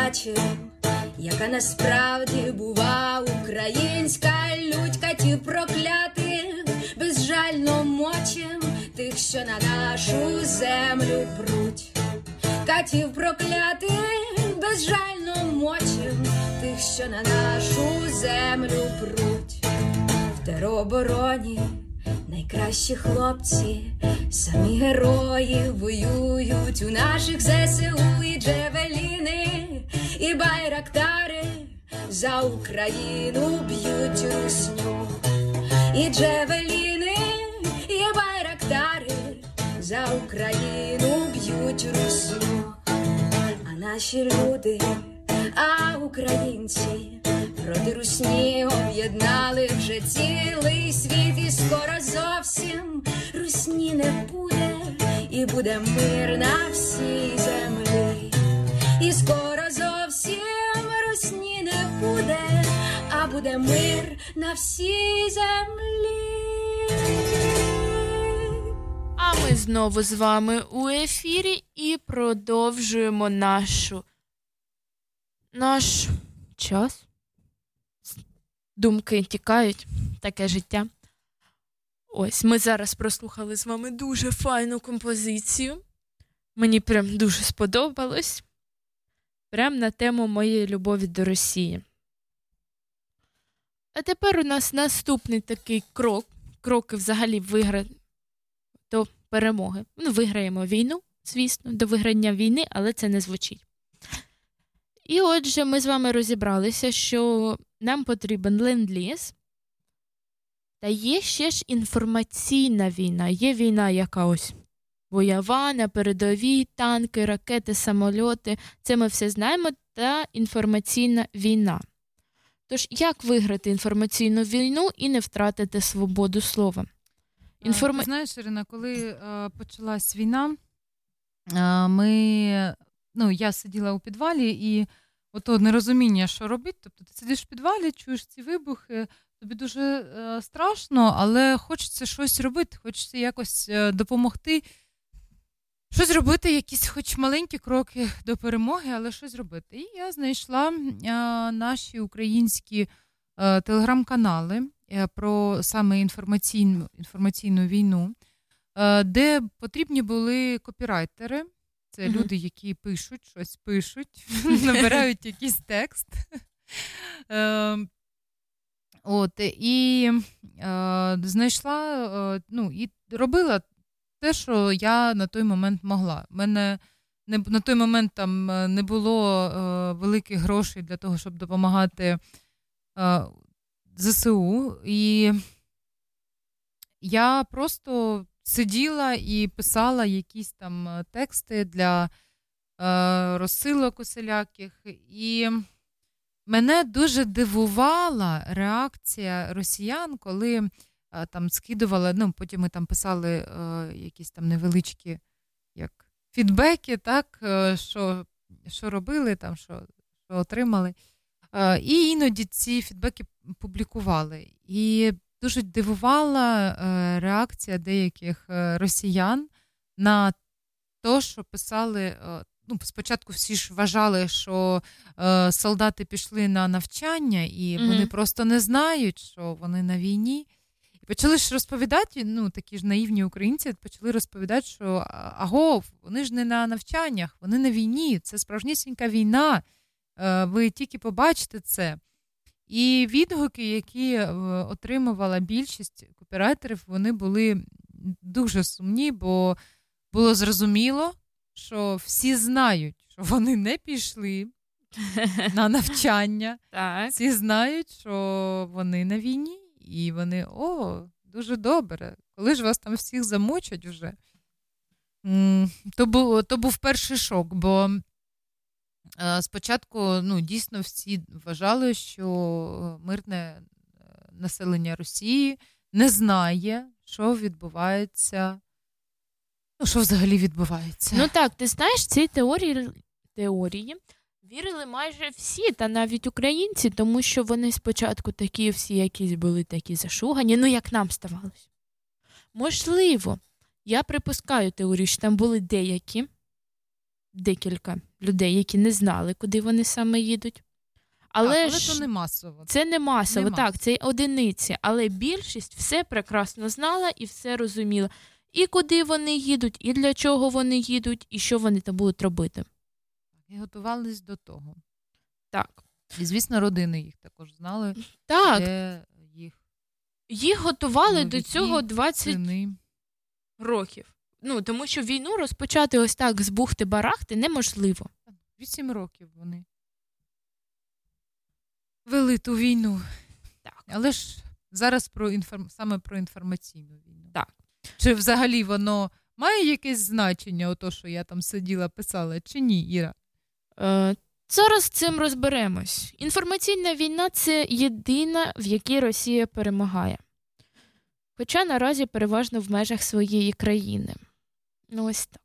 ніхто бачив, яка насправді бува українська лють катів проклятих, безжально мочим тих, що на нашу землю пруть. Катів проклятих, безжально мочим тих, що на нашу землю пруть. В теробороні найкращі хлопці, самі герої воюють у наших ЗСУ і Джевеліни, і байрактари за Україну б'ють русню. І Джевеліни, і байрактари за Україну б'ють русню. А наші люди, а українці проти русні об'єднали вже цілий світ, і скоро зовсім русні не буде, і буде мир на всій землі. І скоро зовсім русні не буде, а буде мир на всій землі. А ми знову з вами у ефірі і продовжуємо нашу наш час. Думки тікають, таке життя. Ось ми зараз прослухали з вами дуже файну композицію. Мені прям дуже сподобалось. Прям на тему моєї любові до Росії. А тепер у нас наступний такий крок. Кроки взагалі вигра... до перемоги. Ну, виграємо війну, звісно, до виграння війни, але це не звучить. І отже, ми з вами розібралися, що нам потрібен ленд-ліз. Та є ще ж інформаційна війна. Є війна, яка ось бойова, на передовій, танки, ракети, самольоти. Це ми все знаємо, та інформаційна війна. Тож, як виграти інформаційну війну і не втратити свободу слова? Інформа... Ти знаєш, Ірина, коли е, почалась війна, е, ми, ну, я сиділа у підвалі і ото нерозуміння, що робити. Тобто ти сидиш в підвалі, чуєш ці вибухи, тобі дуже е, страшно, але хочеться щось робити, хочеться якось е, допомогти. Щось робити, якісь хоч маленькі кроки до перемоги, але щось робити. І я знайшла е, наші українські е, телеграм-канали е, про саме інформаційну інформаційну війну, де потрібні були копірайтери. Це Мгм. люди, які пишуть, щось пишуть, набирають якийсь текст. Е, От, і е, знайшла, е, ну, і робила те, що я на той момент могла. У мене не, на той момент там е, не було е, великих грошей для того, щоб допомагати е, ЗСУ. І я просто сиділа і писала якісь там е, тексти для е, розсилок усіляких. І мене дуже дивувала реакція росіян, коли е, там скидували, ну потім ми там писали е, якісь там невеличкі як фідбеки, так, е, що, що робили, там, що, що отримали. Е, і іноді ці фідбеки публікували. І дуже дивувала е, реакція деяких е, росіян на те, що писали. е, Ну, спочатку всі ж вважали, що е, солдати пішли на навчання, і вони просто не знають, що вони на війні. І почали ж розповідати, ну такі ж наївні українці почали розповідати, що аго, вони ж не на навчаннях, вони на війні, це справжнісінька війна. Е, ви тільки побачите це. І відгуки, які е, отримувала більшість копірайтерів, вони були дуже сумні, бо було зрозуміло, що всі знають, що вони не пішли на навчання. Так. Всі знають, що вони на війні, і вони о, дуже добре. Коли ж вас там всіх замочать вже? То був, то був перший шок, бо спочатку ну, дійсно всі вважали, що мирне е, населення Росії не знає, що відбувається. Ну, що взагалі відбувається? Ну так, ти знаєш, ці теорії, теорії вірили майже всі, та навіть українці, тому що вони спочатку такі всі якісь були такі зашугані, ну як нам ставалось. Можливо, я припускаю теорію, що там були деякі, декілька людей, які не знали, куди вони саме їдуть. Але, Так, але ж то не масово. це не масово, Не так, це одиниці, але більшість все прекрасно знала і все розуміла. І куди вони їдуть, і для чого вони їдуть, і що вони там будуть робити. І готувались до того. Так. І, звісно, родини їх також знали, Так, де їх їх готували до цього 20 сини. років. Ну, тому що війну розпочати ось так з бухти-барахти неможливо. Вісім років вони вели ту війну. Так. Але ж зараз про інформ... саме про інформаційну війну. Так. Чи взагалі воно має якесь значення, ото, що я там сиділа, писала, чи ні, Іра? Е, зараз з цим розберемось. Інформаційна війна це єдина, в якій Росія перемагає. Хоча наразі переважно в межах своєї країни. Ну, ось так.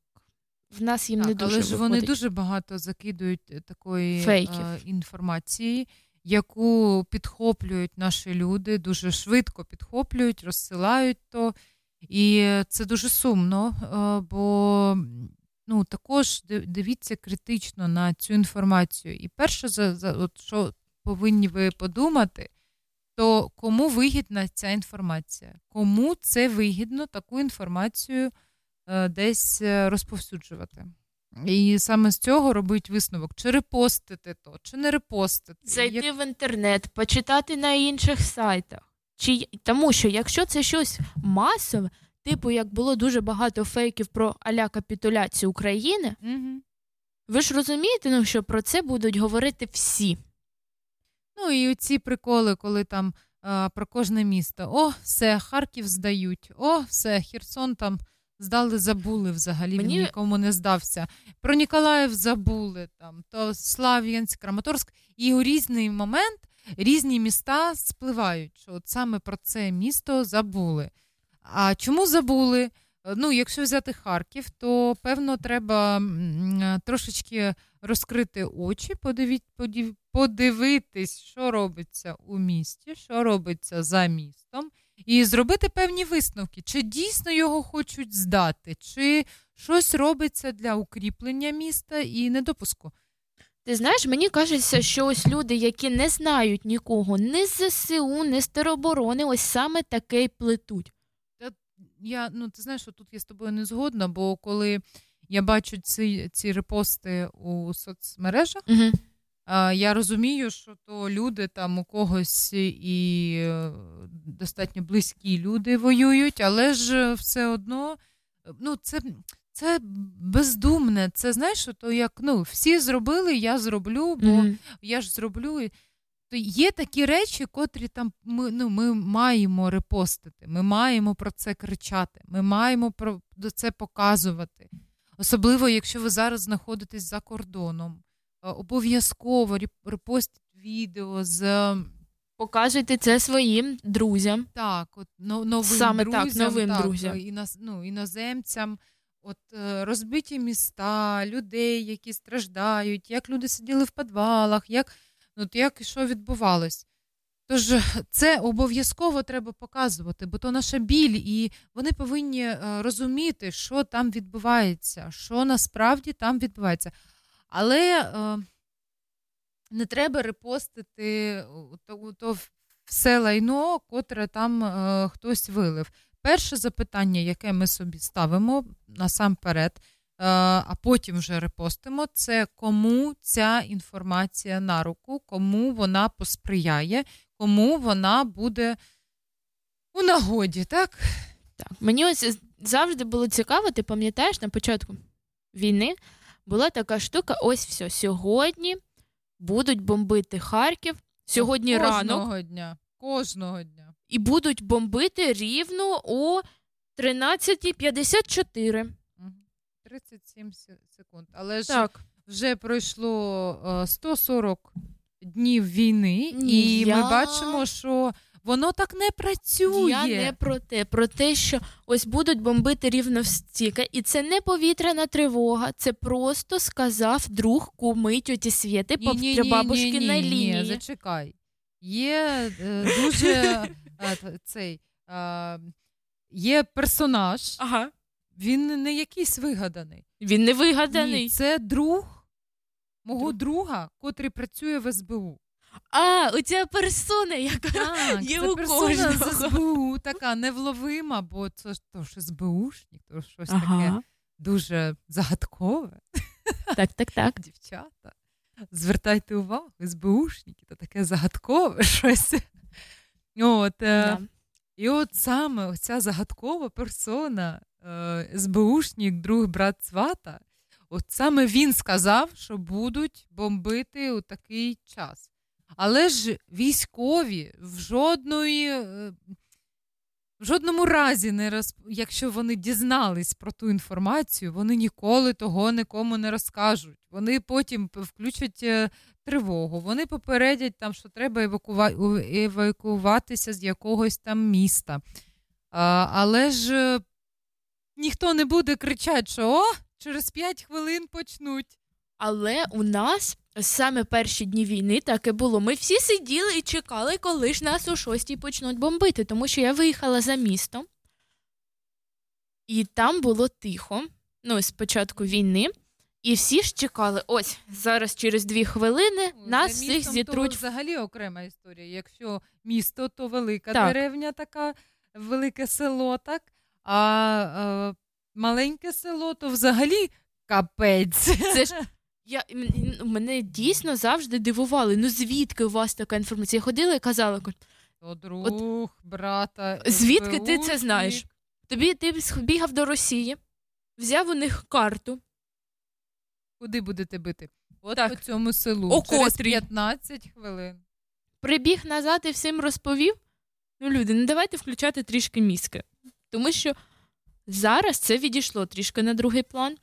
В нас їм не дуже але ж вони дуже багато закидують е, такої Фейків. е, інформації, яку підхоплюють наші люди, дуже швидко підхоплюють, розсилають то. І це дуже сумно, е, бо ну, також дивіться критично на цю інформацію. І перше, за, за, от, що повинні ви подумати, то кому вигідна ця інформація? Кому це вигідно таку інформацію десь е, розповсюджувати? І саме з цього робить висновок: чи репостити то, чи не репостити. Зайти Як- в інтернет, почитати на інших сайтах. Чи... Тому що якщо це щось масове, типу як було дуже багато фейків про аля капітуляцію України, Мгм. Ви ж розумієте, ну, що про це будуть говорити всі. Ну і ці приколи, коли там а, про кожне місто. О, все, Харків здають, о, все, Херсон там здали, забули взагалі, Мені- він нікому не здався. Про Ніколаїв забули, там, то Слав'янськ, Краматорськ. І у різний момент різні міста спливають, що от саме про це місто забули. А чому забули? Ну, якщо взяти Харків, то певно треба трошечки розкрити очі, подивіть, подивитись, що робиться у місті, що робиться за містом, і зробити певні висновки, чи дійсно його хочуть здати, чи щось робиться для укріплення міста і недопуску. Ти знаєш, мені кажеться, що ось люди, які не знають нікого, ні з ЗСУ, ні з тероборони, ось саме таке й плетуть. Я, ну, ти знаєш, що тут я з тобою не згодна, бо коли я бачу ці, ці репости у соцмережах, Угу. Я розумію, що то люди там у когось і е, достатньо близькі люди воюють, але ж все одно ну, це, це бездумне. Це знаєш, то як ну, всі зробили, я зроблю, бо Мгм. я ж зроблю. То є такі речі, котрі там ми, ну, ми маємо репостити, ми маємо про це кричати, ми маємо про це показувати. Особливо, якщо ви зараз знаходитесь за кордоном. Е, Обов'язково реп- репостіть відео з е, Показуйте це своїм друзям. так, от новим Саме так, новим так, друзям. е, іноз- ну, іноземцям. От е, розбиті міста, людей, які страждають, як люди сиділи в підвалах, як, ну, як і що відбувалось. Тож це обов'язково треба показувати, бо то наша біль, і вони повинні розуміти, що там відбувається, що насправді там відбувається. Але е, не треба репостити у то, то все лайно, котре там е, хтось вилив. Перше запитання, яке ми собі ставимо насамперед, е, а потім вже репостимо, це кому ця інформація на руку, кому вона посприяє, кому вона буде у нагоді, так? Так. Мені ось завжди було цікаво, ти пам'ятаєш, на початку війни була така штука: ось все, сьогодні будуть бомбити Харків, сьогодні ранок, Кожного дня. Кожного дня. і будуть бомбити рівно о 13.54. Мгм. 37 се- секунд. Але ж вже пройшло е, 140 днів війни, Ні, і я- ми бачимо, що воно так не працює. Я не про те, про те, що ось будуть бомбити рівно стільки, і це не повітряна тривога, це просто сказав друг куми тьоті Свєти по Ні-ні-ні-ні-ні, лінії. Ні, зачекай. Є е, дуже е, цей, е, є персонаж, Ага. він не якийсь вигаданий. Він не вигаданий. Ні, це друг мого друга, котрий працює в СБУ. А, оця персона, яка Так, є це у персона з. СБУ, така невловима, бо це ж то ж СБУшник, то щось таке дуже загадкове. Так, так, так. Дівчата, звертайте увагу, СБУшники, то таке загадкове щось. От, е, Да. І от саме оця загадкова персона, е, СБУшник, друг брат свата, от саме він сказав, що будуть бомбити у такий час. Але ж військові в жодної. е, В жодному разі не роз... якщо вони дізнались про ту інформацію, вони ніколи того нікому не розкажуть. Вони потім включать е, тривогу, вони попередять там, що треба евакува... евакуюватися з якогось там міста. А, але ж е, ніхто не буде кричати, що о, через 5 хвилин почнуть. Але у нас саме перші дні війни таке було. Ми всі сиділи і чекали, коли ж нас о шостій почнуть бомбити, тому що я виїхала за місто, і там було тихо. Ну, з початку війни. І всі ж чекали, ось зараз через дві хвилини Ну, нас всіх зітруть. То взагалі окрема історія. Якщо місто, то велика Так. деревня, така велике село, так? А е, маленьке село, то взагалі капець. Це ж я мене дійсно завжди дивували. Ну звідки у вас така інформація? Я ходила і казала, То друг, брата. звідки ти це знаєш? Тобі ти бігав до Росії, взяв у них карту. Куди будете бити? От Так. по цьому селу. О Через котрій? 15 хвилин. Прибіг назад і всім розповів. Ну, люди, ну давайте включати трішки мізки. Тому що зараз це відійшло трішки на другий план,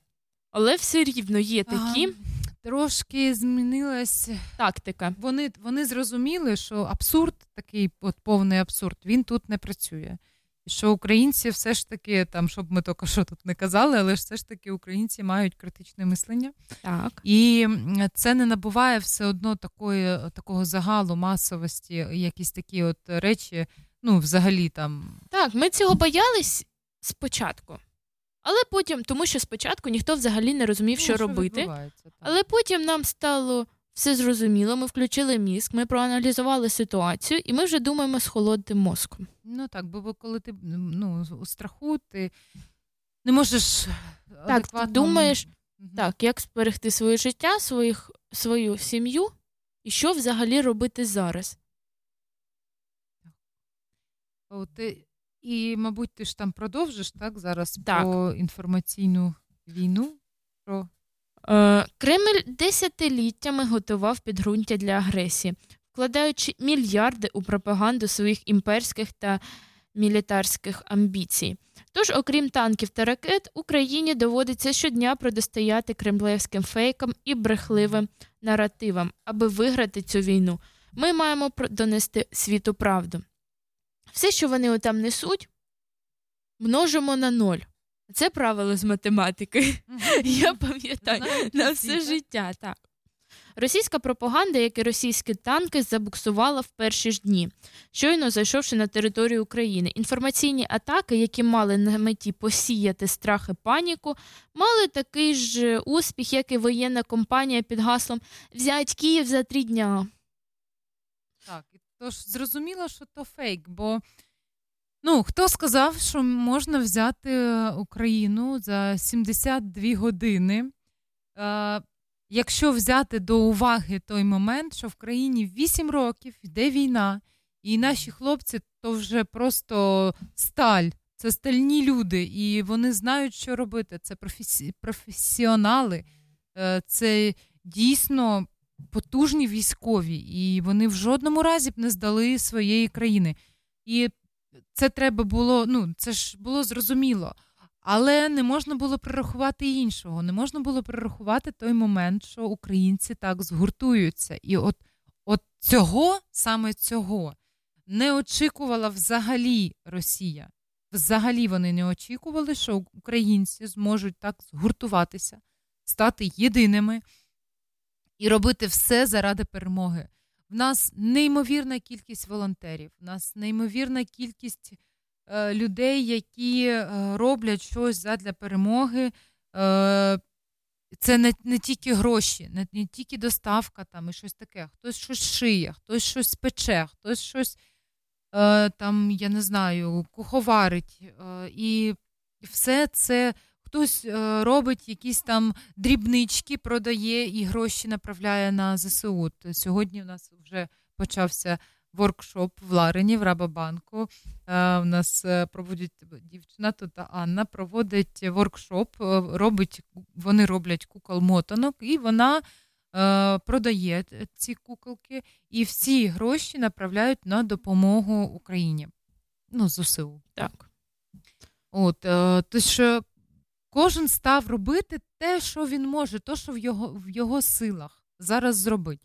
але все рівно є такі Ага. Трошки змінилась тактика. Вони, вони зрозуміли, що абсурд, такий от повний абсурд, він тут не працює. І що українці все ж таки, там, щоб ми тільки що тут не казали, але ж все ж таки українці мають критичне мислення. Так. І це не набуває все одно такої, такого загалу, масовості, якісь такі от речі, ну, взагалі там. Так, ми цього боялись спочатку. Але потім, тому що спочатку ніхто взагалі не розумів, ну, що робити. Але потім нам стало все зрозуміло, ми включили мізк, ми проаналізували ситуацію, і ми вже думаємо з холодним мозком. Ну так, бо коли ти ну, у страху, ти не можеш. Так, ти думаєш, Мгм. так, як зберегти своє життя, своїх, свою сім'ю, і що взагалі робити зараз. От, ти- і, мабуть, ти ж там продовжиш так зараз Так. про інформаційну війну. Про... Е, Кремль десятиліттями готував підґрунтя для агресії, вкладаючи мільярди у пропаганду своїх імперських та мілітарських амбіцій. Тож, окрім танків та ракет, Україні доводиться щодня протистояти кремлевським фейкам і брехливим наративам, аби виграти цю війну. Ми маємо донести світу правду. Все, що вони отам несуть, множимо на ноль. Це правило з математики. Я пам'ятаю на все життя. Так. Російська пропаганда, як і російські танки, забуксувала в перші ж дні, щойно зайшовши на територію України. Інформаційні атаки, які мали на меті посіяти страх і паніку, мали такий ж успіх, як і воєнна компанія під гаслом Взять Київ за три дня. Тож зрозуміло, що то фейк, бо ну, хто сказав, що можна взяти е, Україну за 72 години. Е, якщо взяти до уваги той момент, що в країні 8 років йде війна, і наші хлопці то вже просто сталь. Це стальні люди, і вони знають, що робити. Це професі... професіонали, Е, це дійсно потужні військові, і вони в жодному разі б не здали своєї країни. І це треба було, ну це ж було зрозуміло. Але не можна було прорахувати іншого. Не можна було прорахувати той момент, що українці так згуртуються. І от, от цього, саме цього, не очікувала взагалі Росія. Взагалі вони не очікували, що українці зможуть так згуртуватися, стати єдиними і робити все заради перемоги. В нас неймовірна кількість волонтерів, в нас неймовірна кількість е, людей, які е, роблять щось задля перемоги. Е, це не, не тільки гроші, не, не тільки доставка там і щось таке. Хтось щось шиє, хтось щось пече, хтось щось е, там, я не знаю, куховарить. Е, і все це хтось е, робить якісь там дрібнички, продає і гроші направляє на ЗСУ. От Сьогодні у нас вже почався воркшоп в Ларині, в Рабабанку. Е, у нас е, проводить дівчина тут Анна, проводить воркшоп, робить, вони роблять кукол мотанок, і вона продає ці куколки, і всі гроші направляють на допомогу Україні. Ну, ЗСУ. Так. От, то що кожен став робити те, що він може, то, що в його, в його силах зараз зробить.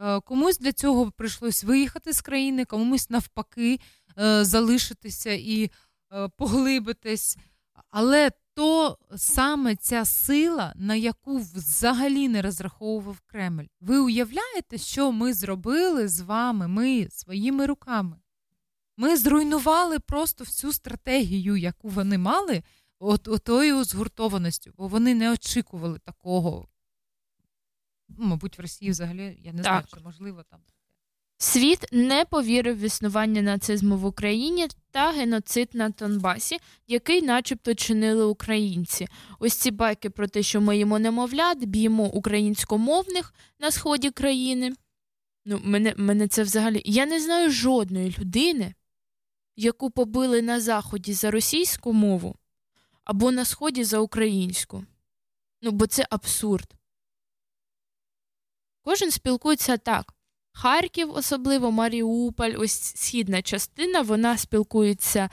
Е, Комусь для цього прийшлось виїхати з країни, комусь навпаки е, залишитися і е, поглибитись. Але то саме ця сила, на яку взагалі не розраховував Кремль. Ви уявляєте, що ми зробили з вами, ми своїми руками? Ми зруйнували просто всю стратегію, яку вони мали, от, отою згуртованістю, бо вони не очікували такого. Ну, Мабуть, в Росії взагалі я не знаю, чи можливо там. Світ не повірив в існування нацизму в Україні та геноцид на Донбасі, який, начебто, чинили українці. Ось ці байки про те, що ми їмо немовлят, б'ємо українськомовних на сході країни. Ну, мене, мене це взагалі. Я не знаю жодної людини, яку побили на заході за російську мову або на сході за українську. Ну, бо це абсурд. Кожен спілкується так. Харків, особливо Маріуполь, ось східна частина, вона спілкується,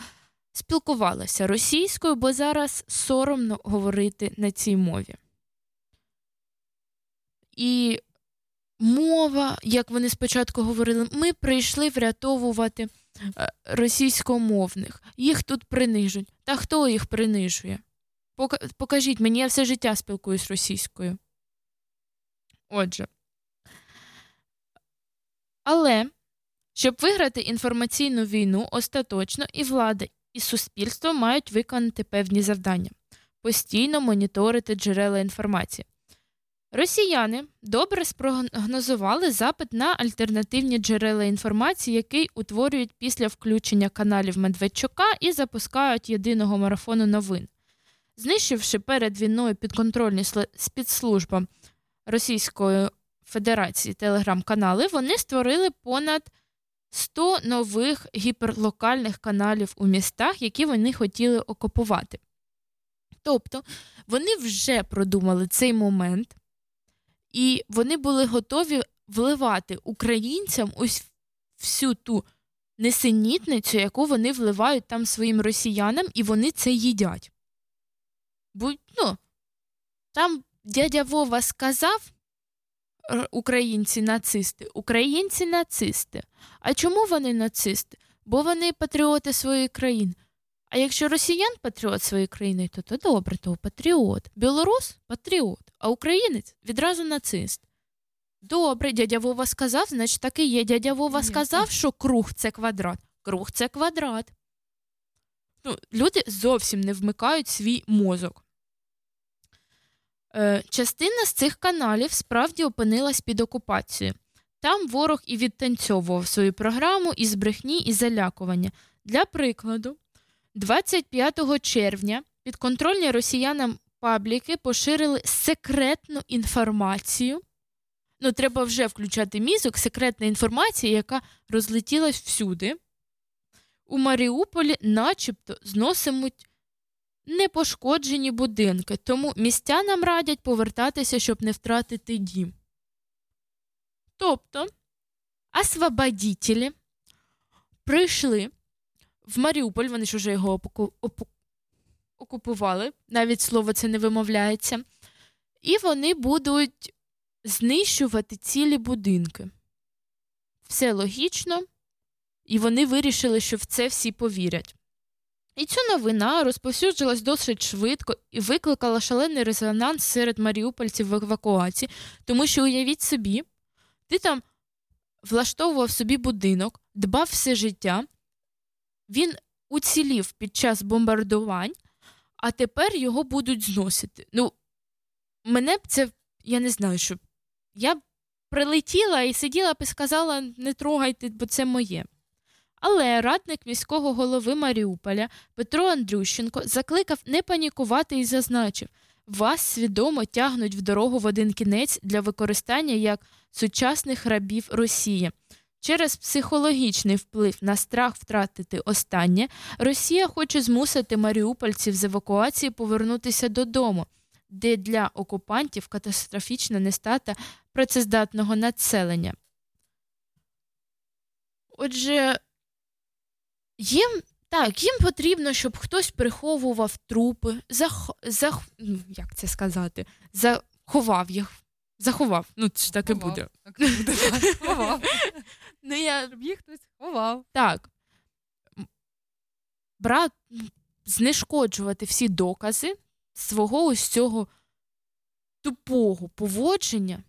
спілкувалася російською, бо зараз соромно говорити на цій мові. І мова, як вони спочатку говорили, ми прийшли врятовувати е, російськомовних. Їх тут принижують. Та хто їх принижує? Покажіть мені, я все життя спілкуюсь російською. Отже. Але щоб виграти інформаційну війну, остаточно і влада, і суспільство мають виконати певні завдання, постійно моніторити джерела інформації. Росіяни добре спрогнозували запит на альтернативні джерела інформації, який утворюють після включення каналів Медведчука і запускають єдиного марафону новин. Знищивши перед війною підконтрольні спецслужбам Російської Федерації телеграм-канали, вони створили понад 100 нових гіперлокальних каналів у містах, які вони хотіли окупувати. Тобто вони вже продумали цей момент, і вони були готові вливати українцям ось всю ту несенітницю, яку вони вливають там своїм росіянам, і вони це їдять. Бо, ну, там дядя Вова сказав, українці нацисти, українці нацисти. А чому вони нацисти? Бо вони патріоти своєї країни. А якщо росіян патріот своєї країни, то то добре, то патріот. Білорус патріот, а українець відразу нацист. Добре, дядя Вова сказав, значить так і є. Дядя Вова сказав, що круг це квадрат. Круг це квадрат. Ну, люди зовсім не вмикають свій мозок. Е, частина з цих каналів справді опинилась під окупацією. Там ворог і відтанцьовував свою програму із брехні і залякування. Для прикладу, 25 червня підконтрольні росіянам пабліки поширили секретну інформацію. Ну, треба вже включати мізок, секретна інформація, яка розлетілась всюди. У Маріуполі начебто зносимуть непошкоджені будинки, тому містянам радять повертатися, щоб не втратити дім. Тобто, освободітелі прийшли в Маріуполь, вони ж уже його опоку- опу- окупували, навіть слово це не вимовляється, і вони будуть знищувати цілі будинки. Все логічно, і вони вирішили, що в це всі повірять. І ця новина розповсюджилась досить швидко і викликала шалений резонанс серед маріупольців в евакуації, тому що уявіть собі, ти там влаштовував собі будинок, дбав все життя, він уцілів під час бомбардувань, а тепер його будуть зносити. Ну, мене б це, я не знаю, що я б прилетіла і сиділа б і сказала: не трогайте, бо це моє. Але радник міського голови Маріуполя Петро Андрющенко закликав не панікувати і зазначив: вас свідомо тягнуть в дорогу в один кінець для використання як сучасних рабів Росії. Через психологічний вплив на страх втратити останнє, Росія хоче змусити маріупольців з евакуації повернутися додому, де для окупантів катастрофічна нестата працездатного населення. Отже, їм так, їм потрібно, щоб хтось приховував трупи, зах... Зах... ну, як це сказати, заховав їх. Заховав. Ну, це ж так і буде. Так буде, так, ховав. Ну, я... Щоб їх хтось ховав. Так. Брат, знешкоджувати всі докази свого ось цього тупого поводження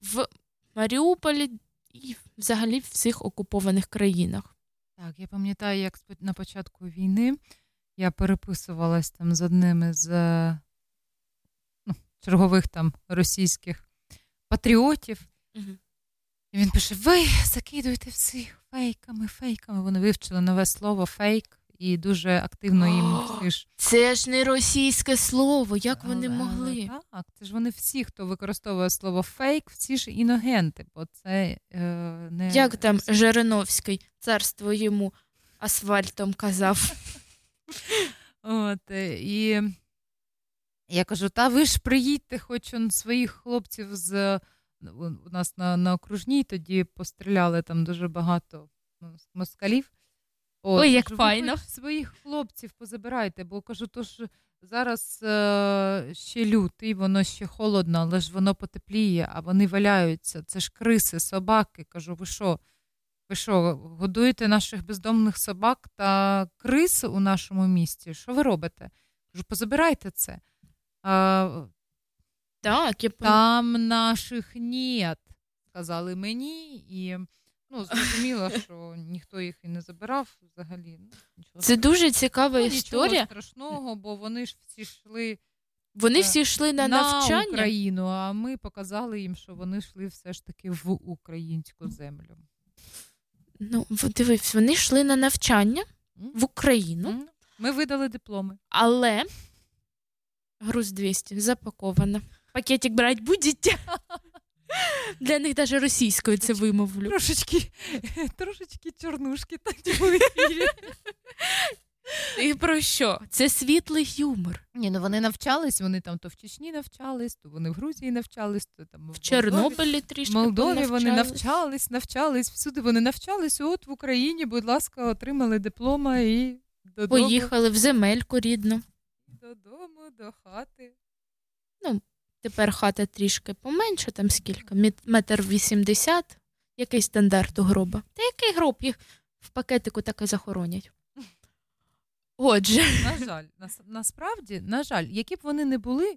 в Маріуполі і взагалі в всіх окупованих країнах. Так, я пам'ятаю, як на початку війни я переписувалась там з одним із е, ну, чергових там російських патріотів. Мгм. І він пише: ви закидуєте всіх фейками, фейками. Вони вивчили нове слово фейк і дуже активно їм всі. Це ж не російське слово, як вони могли? Так, це ж вони всі, хто використовує слово фейк, всі ж іногенти, бо це е, не Як там Жириновський, царство йому асфальтом казав. От, е, і я кажу: та ви ж приїдьте, хоч он своїх хлопців з у нас на, на окружній тоді постріляли там дуже багато ну, москалів. От, Ой, як кажу, файно. своїх хлопців позабирайте, бо кажу, то ж зараз е, ще лютий, воно ще холодно, але ж воно потепліє, а вони валяються. Це ж криси, собаки. Кажу, ви що? Ви що, годуєте наших бездомних собак та крис у нашому місті? Що ви робите? Кажу, позабирайте це. А, Так, я там наших нет, сказали мені, і ну, зрозуміло, що ніхто їх і не забирав взагалі. Ну, нічого Це дуже цікава Ну, історія. Нічого страшного, бо вони ж всі йшли Вони е, всі йшли на, на навчання. Україну, а ми показали їм, що вони йшли все ж таки в українську землю. Ну, дивись, вони йшли на навчання в Україну, Ми видали дипломи. але груз 200 запаковано. Пакетик брати будете? Для них навіть російською це вимовлю. Трошечки, трошечки чорнушки так в ефірі. І про що? Це світлий юмор. Ні, ну вони навчались, вони там то в Чечні навчались, то вони в Грузії навчались, то там в Чорнобилі трішки В Молдові вони навчались, навчались, всюди вони навчались. От в Україні, будь ласка, отримали диплома і додому. Поїхали в земельку рідну. Додому, до хати. Ну, тепер хата трішки поменше, там скільки? Метр вісімдесят. Який стандарт у гроба? Та який гроб? Їх в пакетику так і захоронять. Отже, На жаль, нас, насправді, на жаль, які б вони не були,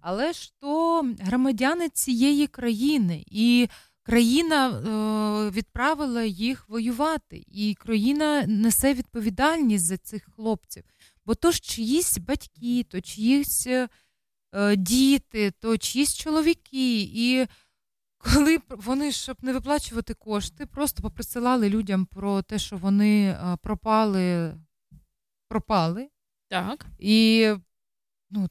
але ж то громадяни цієї країни, і країна е, відправила їх воювати, і країна несе відповідальність за цих хлопців. Бо то ж чиїсь батьки, то чиїсь е, діти, то чиїсь чоловіки. І коли вони, щоб не виплачувати кошти, просто поприсилали людям про те, що вони е, пропали, пропали. так. І ну,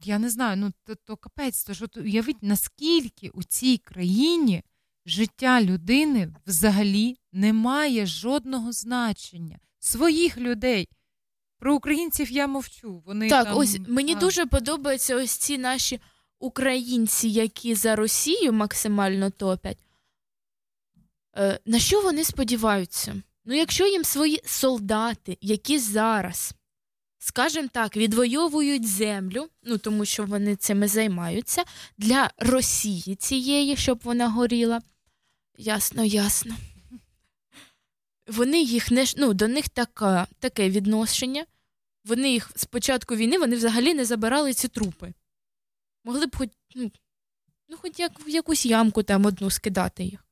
я не знаю, ну то, то капець, то от уявіть, наскільки у цій країні життя людини взагалі не має жодного значення. Своїх людей. Про українців я мовчу. Вони Так, там, ось мені а, дуже подобаються ось ці наші українці, які за Росію максимально топять. Е, на що вони сподіваються? Ну, якщо їм свої солдати, які зараз, скажімо так, відвоюють землю, ну тому що вони цими займаються, для Росії цієї, щоб вона горіла. Ясно, ясно. Вони їх не ну, до них така, таке відношення. Вони їх з початку війни вони взагалі не забирали ці трупи. Могли б хоч, ну, ну, хоч як, в якусь ямку там одну скидати їх.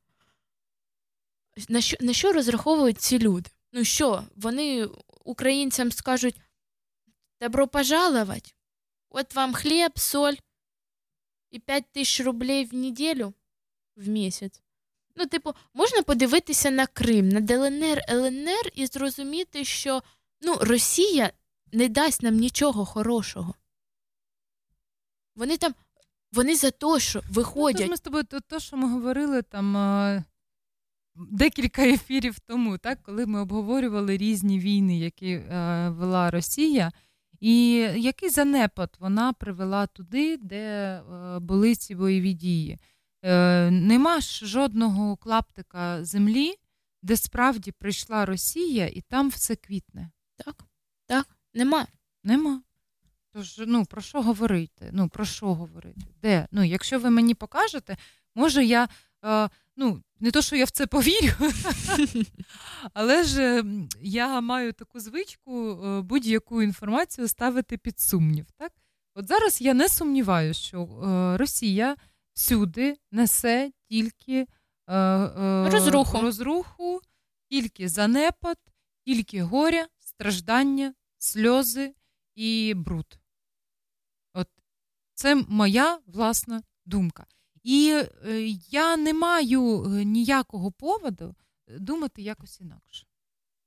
На що, на що розраховують ці люди? Ну що, вони українцям скажуть добро пожаловать, от вам хліб, соль і 5 тисяч рублей в неділю в місяць. Ну, типу, можна подивитися на Крим, на ДЛНР, ЛНР і зрозуміти, що ну, Росія не дасть нам нічого хорошого. Вони там, вони за те, що Ну, виходять. тож ми з тобою то, то, що ми говорили там е, декілька ефірів тому, так, коли ми обговорювали різні війни, які е, вела Росія, і який занепад вона привела туди, де е, були ці бойові дії. Е, нема ж жодного клаптика землі, де справді прийшла Росія, і там все квітне. Так, так, нема. Нема. Тож, ну, про що говорити? Ну, про що говорити? Де? Ну, якщо ви мені покажете, може я. Е, ну, не то, що я в це повірю, але ж е, я маю таку звичку е, будь-яку інформацію ставити під сумнів. Так? От зараз я не сумніваюся, що Росія всюди несе тільки е, е, Розруху. розруху, тільки занепад, тільки горя, страждання, сльози і бруд. От це моя власна думка. І е, я не маю е, ніякого поводу е, думати якось інакше.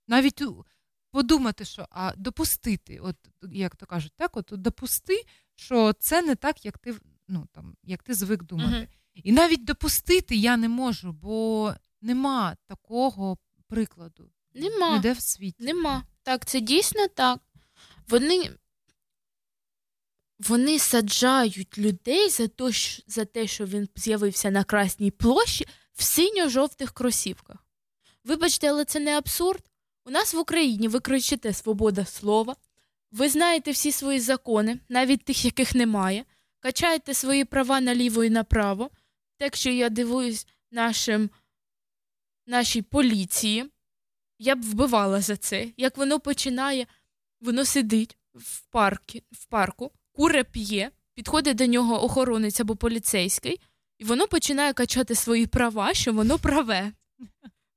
Навіть у- подумати, що а допустити, от як то кажуть, так, от допусти, що це не так, як ти, ну, там, як ти звик думати. Мгм. І навіть допустити я не можу, бо нема такого прикладу. Нема. Ніде в світі. Нема. Так, це дійсно так. Вони. вони саджають людей за те, що, за те, що він з'явився на Красній площі в синьо-жовтих кросівках. Вибачте, але це не абсурд. У нас в Україні ви кричите свобода слова, ви знаєте всі свої закони, навіть тих, яких немає, качаєте свої права наліво і направо. Так що я дивуюсь нашим, нашій поліції, я б вбивала за це, як воно починає, воно сидить в, паркі, в парку, куре п'є, підходить до нього охоронець або поліцейський, і воно починає качати свої права, що воно праве.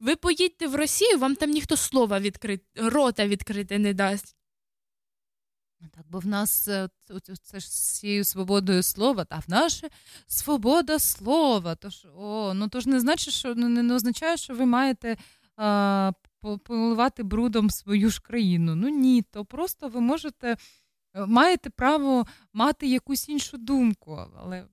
Ви поїдьте в Росію, вам там ніхто слова відкрити, рота відкрити не дасть. Так, бо в нас е, це, ж з цією свободою слова, та в наше свобода слова. Тож, о, ну то ж не значить, що ну, не, не означає, що ви маєте а, поливати брудом свою ж країну. Ну ні, то просто ви можете е, маєте право мати якусь іншу думку. Але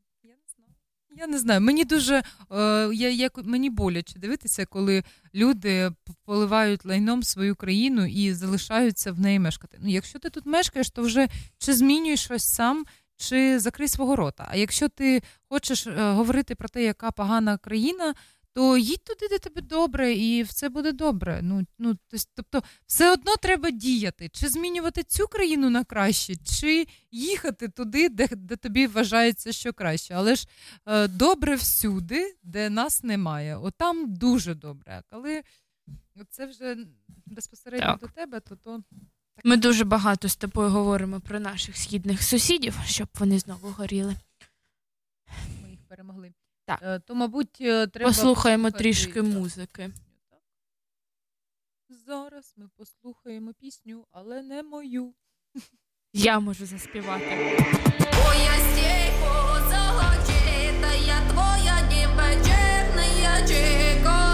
я не знаю. Мені дуже е, я, мені боляче дивитися, коли люди поливають лайном свою країну і залишаються в неї мешкати. Ну, якщо ти тут мешкаєш, то вже чи змінюєш щось сам, чи закрий свого рота. А якщо ти хочеш е, говорити про те, яка погана країна, то їдь туди, де тобі добре, і все буде добре. Ну, ну, тобто, все одно треба діяти, чи змінювати цю країну на краще, чи їхати туди, де, де тобі вважається, що краще. Але ж е, добре всюди, де нас немає. Отам дуже добре. А коли це вже безпосередньо Так. до тебе, то то Ми дуже багато з тобою говоримо про наших східних сусідів, щоб вони знову горіли. ми їх перемогли. Так. Е, То, мабуть, е, треба Послухаємо трішки музики. Зараз ми послухаємо пісню, але не мою. Я можу заспівати. Твоя стейку золочита, я твоя дівчина, я Да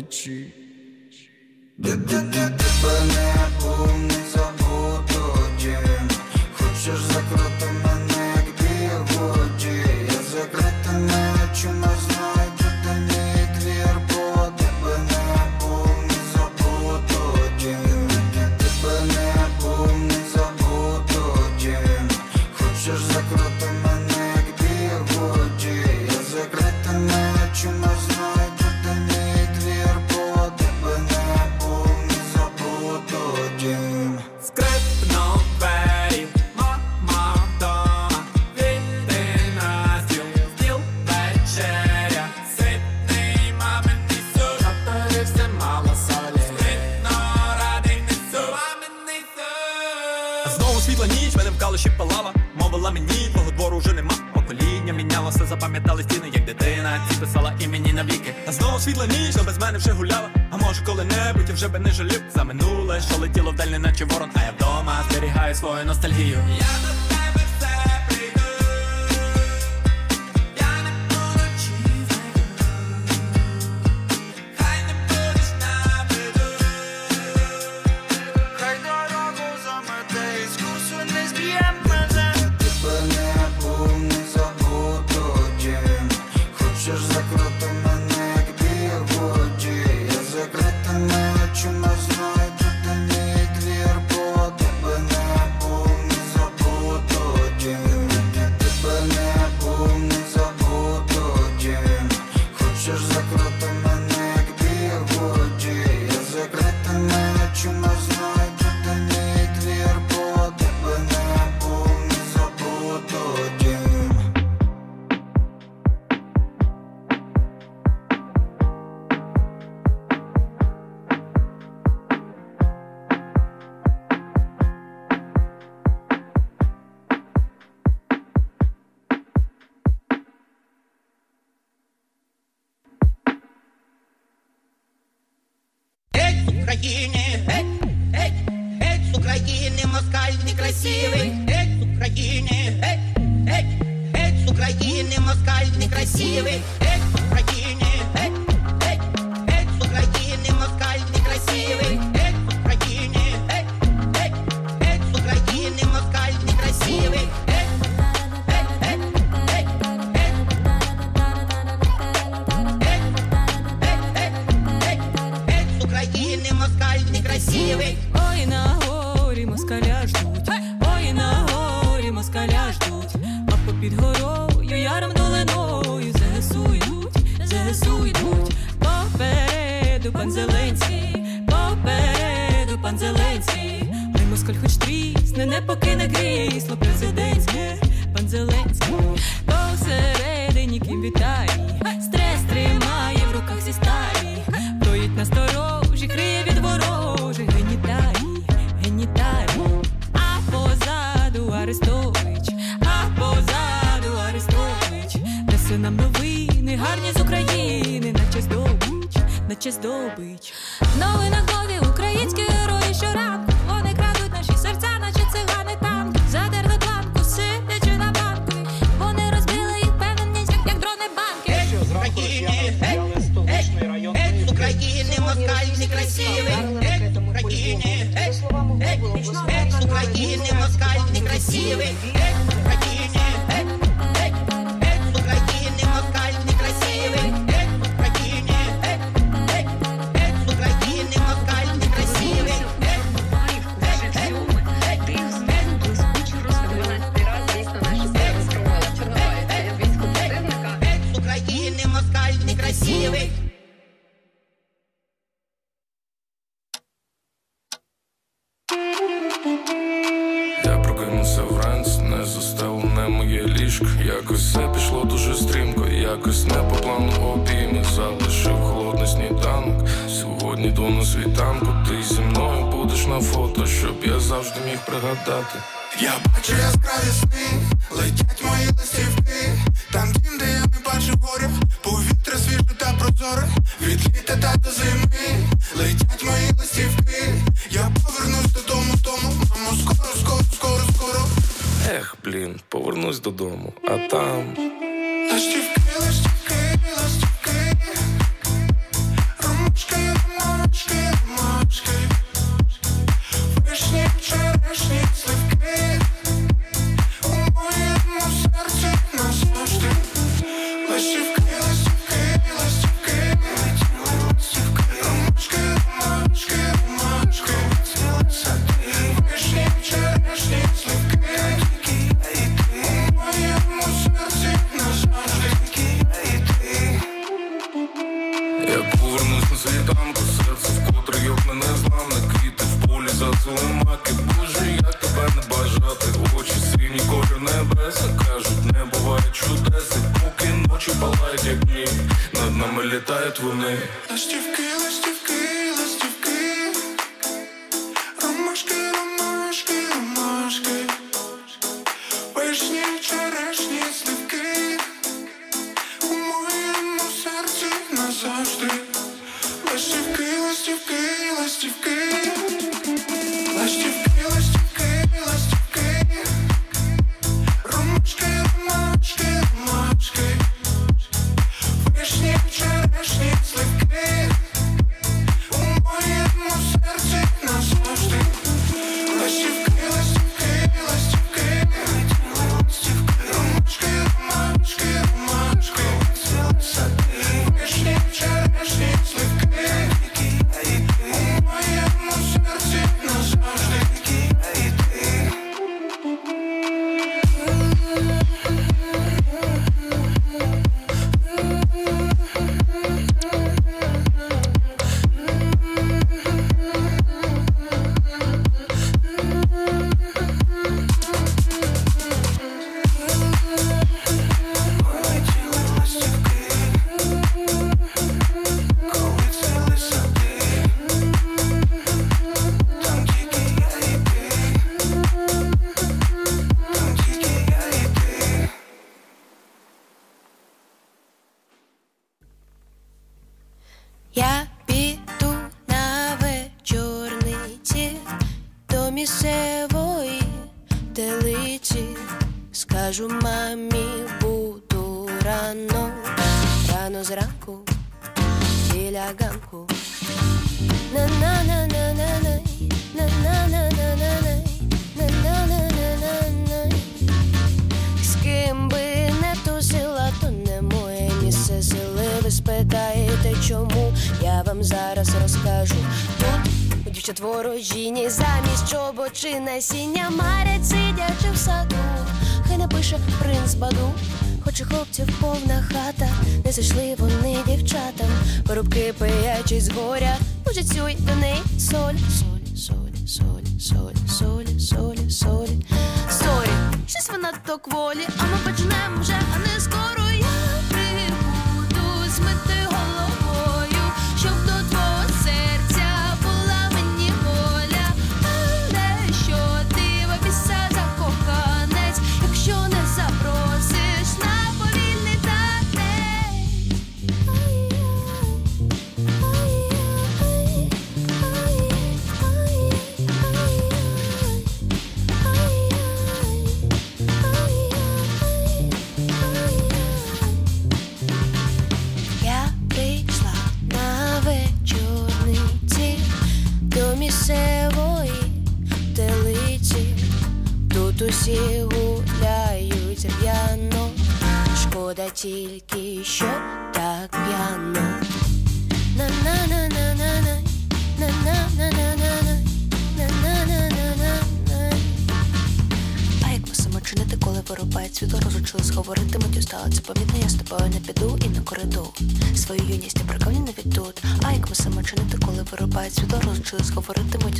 poetry. Нам новини, гарні з України, наче здобич, наче здобич. Новина кові. і насіння марять, сидячи в саду, хай напише принц баду, хоч і хлопців повна хата, не зайшли вони дівчатам, Порубки пиячі з горя, Пожицюй до неї.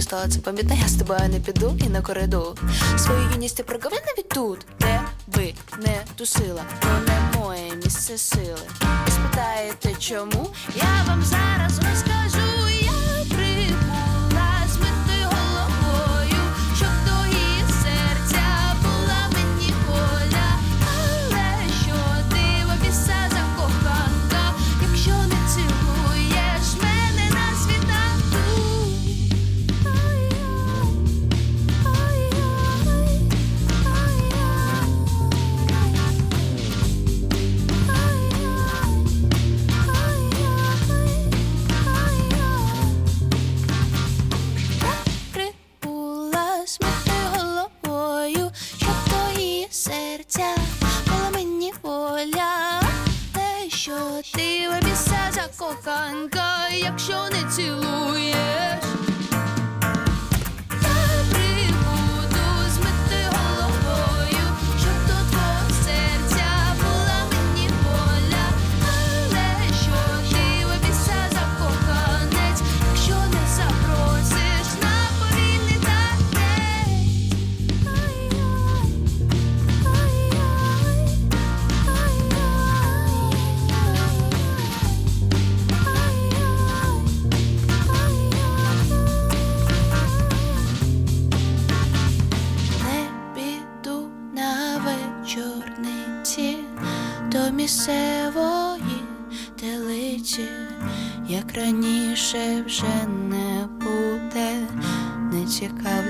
що це пам'ятна, я з тобою не піду і не кориду. Свою юність я прогове навіть тут, де би не тусила, то не моє місце сили. Ви спитаєте, чому я як раніше вже не буде, не цікавлять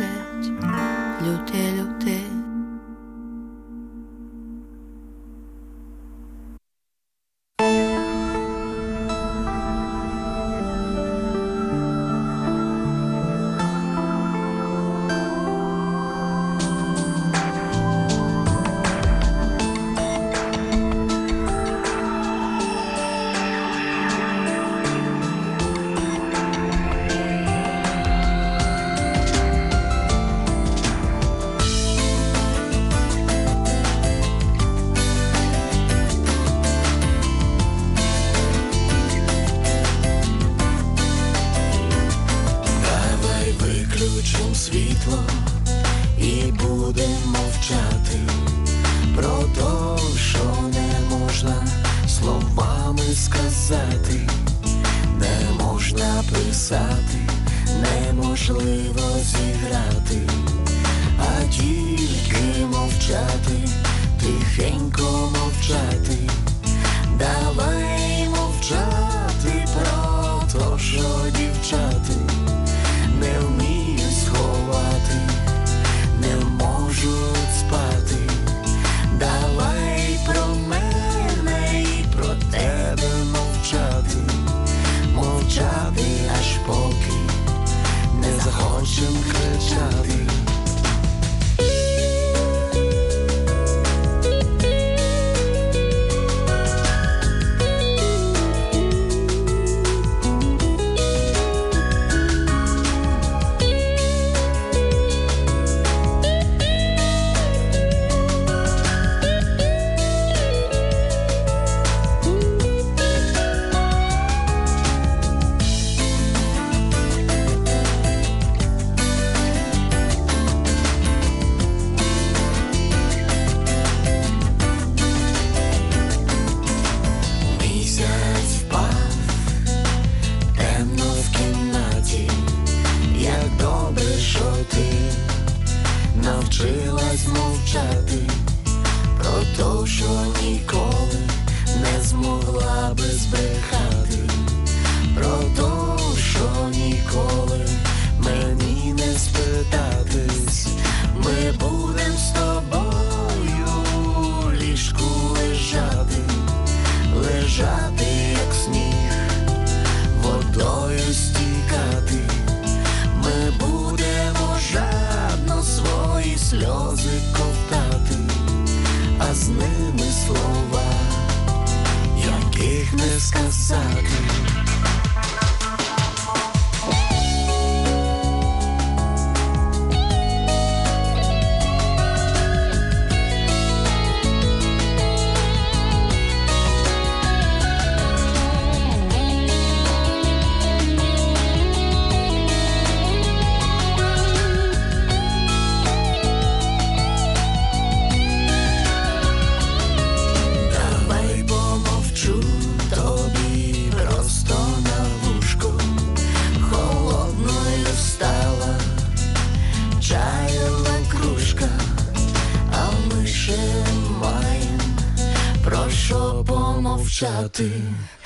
Dream.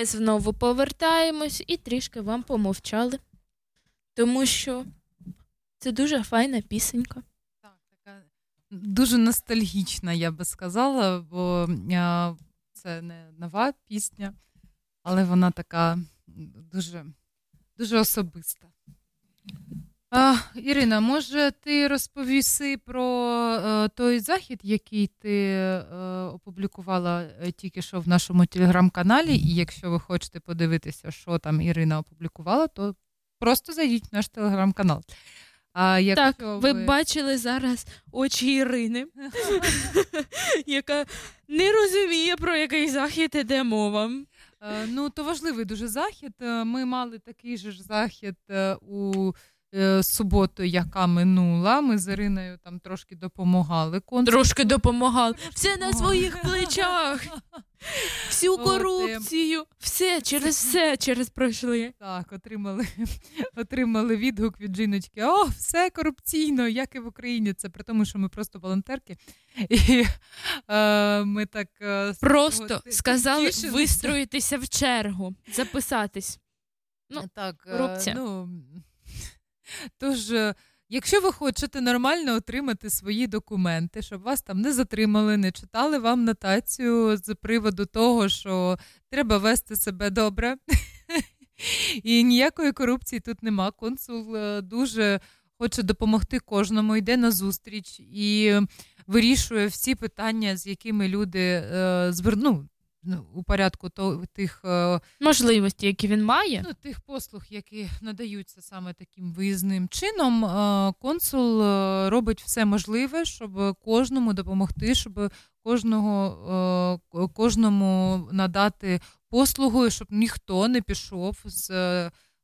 Ми знову повертаємось і трішки вам помовчали. Тому що це дуже файна пісенька. Дуже ностальгічна, я би сказала, бо це не нова пісня, але вона така дуже, дуже особиста. А, Ірина, може, ти розповіси про е, той захід, який ти е, опублікувала е, тільки що в нашому телеграм-каналі, і якщо ви хочете подивитися, що там Ірина опублікувала, то просто зайдіть в наш телеграм-канал. А якщо Так, ви бачили зараз очі Ірини, яка не розуміє, про який захід іде мова. Ну, то важливий дуже захід. Ми мали такий же ж захід у суботу, яка минула. Ми з Іриною там трошки допомагали. консульству. Трошки допомагали. Все на своїх плечах. Всю е, корупцію, все, через все через пройшли. Так, отримали, отримали відгук від жіночки. О, все корупційно, як і в Україні. Це при тому, що ми просто волонтерки. І е, ми так е, Просто того сказали тішилися. вистроїтися в чергу, записатись. Ну, так, е, корупція. Ну, тож, е, якщо ви хочете нормально отримати свої документи, щоб вас там не затримали, не читали вам нотацію з приводу того, що треба вести себе добре. І ніякої корупції тут нема. Консул е, дуже хоче допомогти кожному, йде на зустріч і вирішує всі питання, з якими люди е, зверну ну, у порядку то, тих е, Можливості, які він має. Ну, тих послуг, які надаються саме таким виїзним чином, е, консул е, робить все можливе, щоб кожному допомогти, щоб кожного, кожному надати послугу, щоб ніхто не пішов з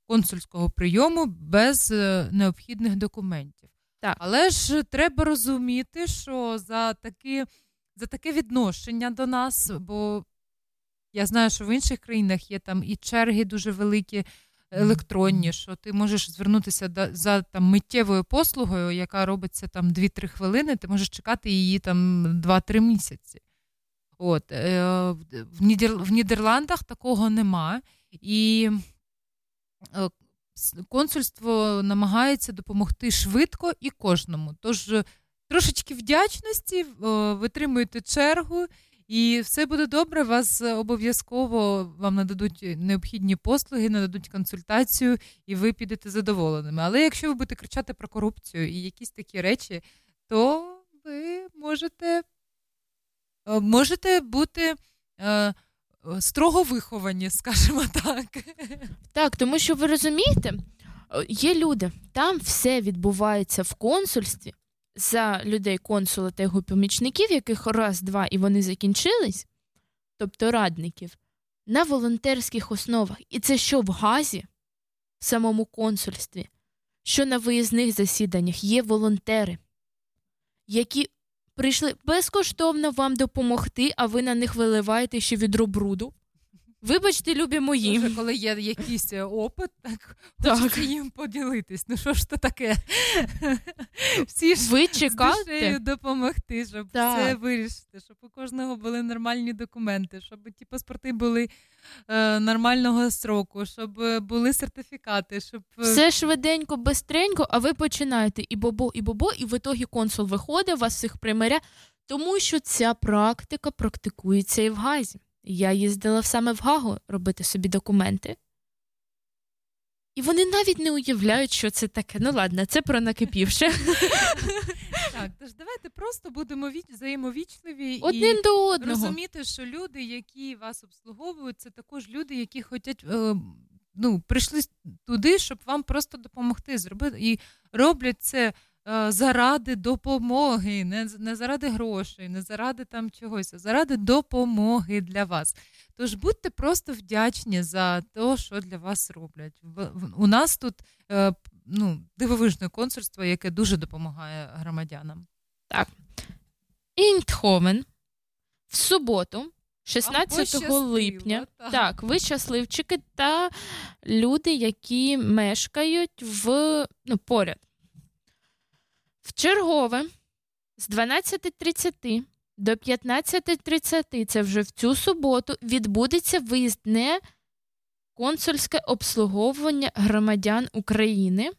консульського прийому без необхідних документів. Так. Але ж треба розуміти, що за такі, за таке відношення до нас, бо я знаю, що в інших країнах є там і черги дуже великі електронні, що ти можеш звернутися до- за там миттєвою послугою, яка робиться там 2-3 хвилини, ти можеш чекати її там 2-3 місяці. От, е, в, Нідер... в Нідерландах такого нема. І е, консульство намагається допомогти швидко і кожному. Тож трошечки вдячності, е, витримуйте чергу, і все буде добре. Вас е, обов'язково вам нададуть необхідні послуги, нададуть консультацію, і ви підете задоволеними. Але якщо ви будете кричати про корупцію і якісь такі речі, то ви можете, е, можете бути. е, Строго виховані, скажімо так. Так, тому що ви розумієте, е, є люди, там все відбувається в консульстві за людей консула та його помічників, яких раз, два і вони закінчились, тобто радників, на волонтерських основах. І це що в Газі, в самому консульстві, що на виїзних засіданнях є волонтери, які прийшли безкоштовно вам допомогти, а ви на них виливаєте ще відро бруду. Вибачте, любі мої. Вже коли є якийсь е, опит, так, Так. хочеться їм поділитись. Ну що ж то таке? Всі ж Ви з душею допомогти, щоб Так. все вирішити, щоб у кожного були нормальні документи, щоб ті паспорти були е, нормального строку, щоб е, були сертифікати, щоб е, Все швиденько, бистренько, а ви починаєте і бобо, і бобо, і в ітогі консул виходить, вас всіх примиря, тому що ця практика практикується і в Газі. Я їздила саме в Гагу робити собі документи. І вони навіть не уявляють, що це таке. Ну ладно, це про накипівше. Так, тож давайте просто будемо віч... взаємовічливі Один і до одного. розуміти, що люди, які вас обслуговують, це також люди, які хочуть. Е, ну, прийшли туди, щоб вам просто допомогти зробити. І роблять це заради допомоги, не, не заради грошей, не заради там чогось, а заради допомоги для вас. Тож будьте просто вдячні за те, що для вас роблять. В, в- у нас тут е, ну, дивовижне консульство, яке дуже допомагає громадянам. Так. Інтховен в суботу, 16 пощастило, липня. так. Так, ви щасливчики та люди, які мешкають в ну, поряд. В чергове з 12.30 до 15.30, це вже в цю суботу, відбудеться виїзне консульське обслуговування громадян України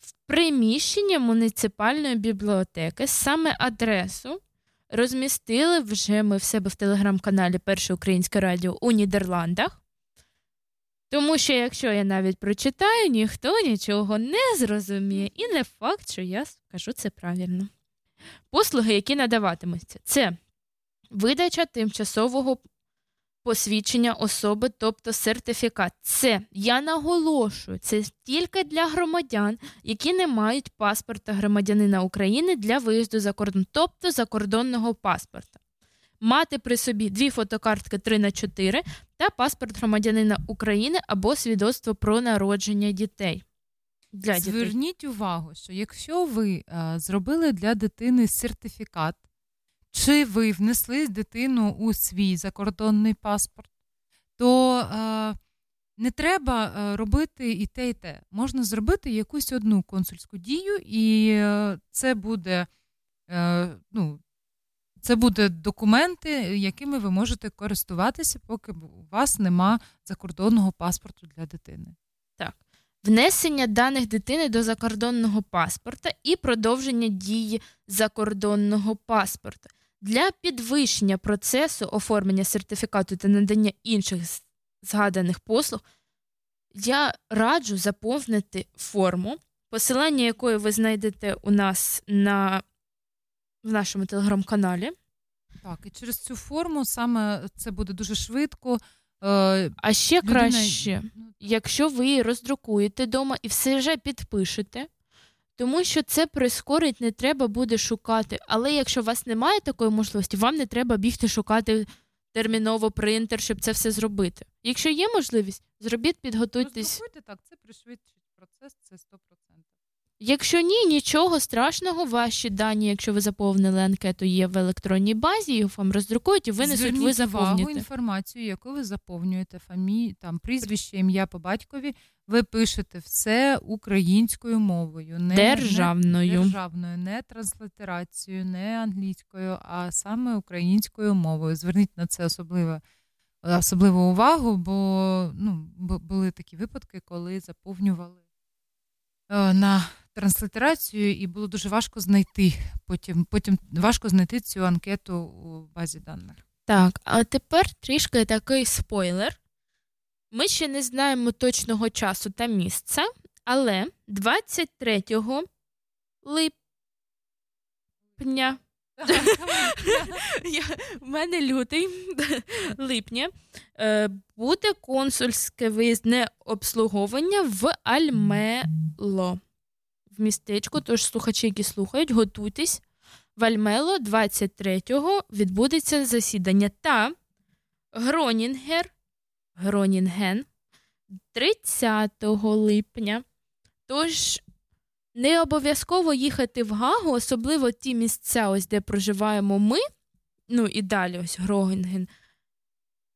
в приміщення муніципальної бібліотеки. Саме адресу розмістили вже ми в себе в телеграм-каналі Перше Українське Радіо у Нідерландах. Тому що, якщо я навіть прочитаю, ніхто нічого не зрозуміє. І не факт, що я скажу це правильно. Послуги, які надаватимуться, це видача тимчасового посвідчення особи, тобто сертифікат. Це я наголошую, це тільки для громадян, які не мають паспорта громадянина України для виїзду за кордон, тобто закордонного паспорта. Мати при собі дві фотокартки 3 на 4 та паспорт громадянина України або свідоцтво про народження дітей. Для дітей. Зверніть увагу, що якщо ви е, зробили для дитини сертифікат, чи ви внесли дитину у свій закордонний паспорт, то е, не треба е, робити і те, і те. Можна зробити якусь одну консульську дію, і це буде, ну, це буде документи, якими ви можете користуватися, поки у вас нема закордонного паспорту для дитини. Так. Внесення даних дитини до закордонного паспорта і продовження дії закордонного паспорта. Для підвищення процесу оформлення сертифікату та надання інших згаданих послуг я раджу заповнити форму, посилання якої ви знайдете у нас на, в нашому телеграм-каналі. Так, і через цю форму саме це буде дуже швидко. Е, А ще людина- краще, якщо ви її роздрукуєте вдома і все вже підпишете, тому що це прискорить, не треба буде шукати. Але якщо у вас немає такої можливості, вам не треба бігти шукати терміново принтер, щоб це все зробити. Якщо є можливість, зробіть, підготуйтесь. Роздрукуйте, так, це пришвидшить процес, це 100%. Якщо ні, нічого страшного, ваші дані, якщо ви заповнили анкету, є в електронній базі, їх вам роздрукують і винесуть, ви Зверніть увагу інформацію, яку ви заповнюєте, фамі... там прізвище, ім'я по батькові. Ви пишете все українською мовою, не Державною. не, державною, не транслітерацією, не англійською, а саме українською мовою. Зверніть на це особливо, особливу увагу, бо ну, були такі випадки, коли заповнювали е, на транслітерацію, і було дуже важко знайти. Потім, потім важко знайти цю анкету у базі даних. Так, а тепер трішки такий спойлер. Ми ще не знаємо точного часу та місця, але 23 липня. Я, в мене лютий липня е, буде консульське виїзне обслуговування в Альмело в містечку. Тож слухачі, які слухають, готуйтесь. В Альмело 23-го відбудеться засідання та Гронінгер, Гронінген 30 липня. Тож не обов'язково їхати в Гагу, особливо ті місця, ось де проживаємо ми, ну і далі ось Гронінген,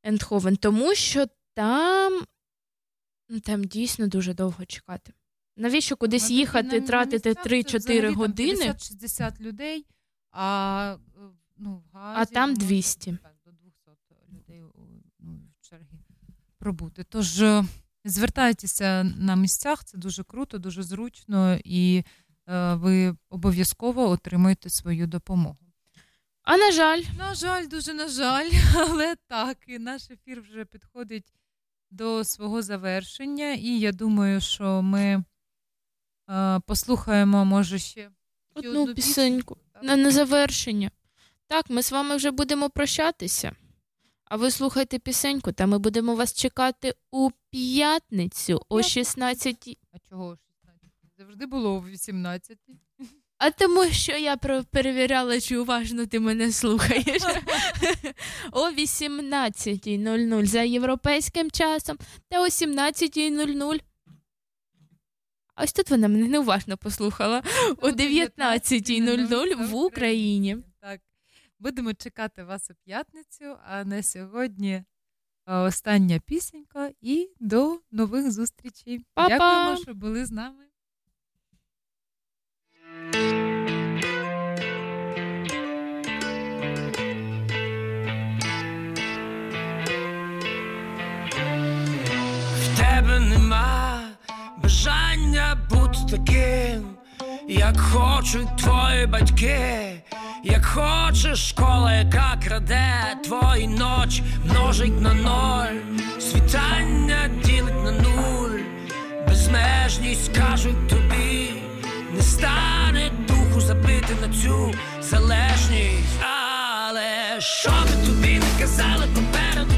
Ендховен, тому що там, ну, там дійсно дуже довго чекати. Навіщо кудись їхати, тратити 3-4 години? 50-60 людей, а е, ну, в Газі А там 200. Так, до 200 людей ну, в чергі пробути. Тож е, звертайтеся на місцях, це дуже круто, дуже зручно, і е, ви обов'язково отримаєте свою допомогу. А на жаль, На жаль, дуже на жаль, але так, і наш ефір вже підходить до свого завершення, і я думаю, що ми послухаємо, може, ще одну пісеньку на, на завершення. Так, ми з вами вже будемо прощатися. А ви слухайте пісеньку, та ми будемо вас чекати у п'ятницю о 16 А чого о 16? Завжди було о 18. А тому, що я перевіряла, чи уважно ти мене слухаєш. о 18.00 за європейським часом та о 17.00. Ось тут вона мене неуважно послухала о 19.00 в Україні. Так, будемо чекати вас у п'ятницю, а на сьогодні остання пісенька і до нових зустрічей. Па-па! Дякуємо, що були з нами. В тебе немає таким, як хочуть твої батьки, як хоче школа, яка краде твої ночі, множить на ноль, світання ділить на нуль, безмежність кажуть тобі, не стане духу забити на цю залежність, але що би тобі не казали попереду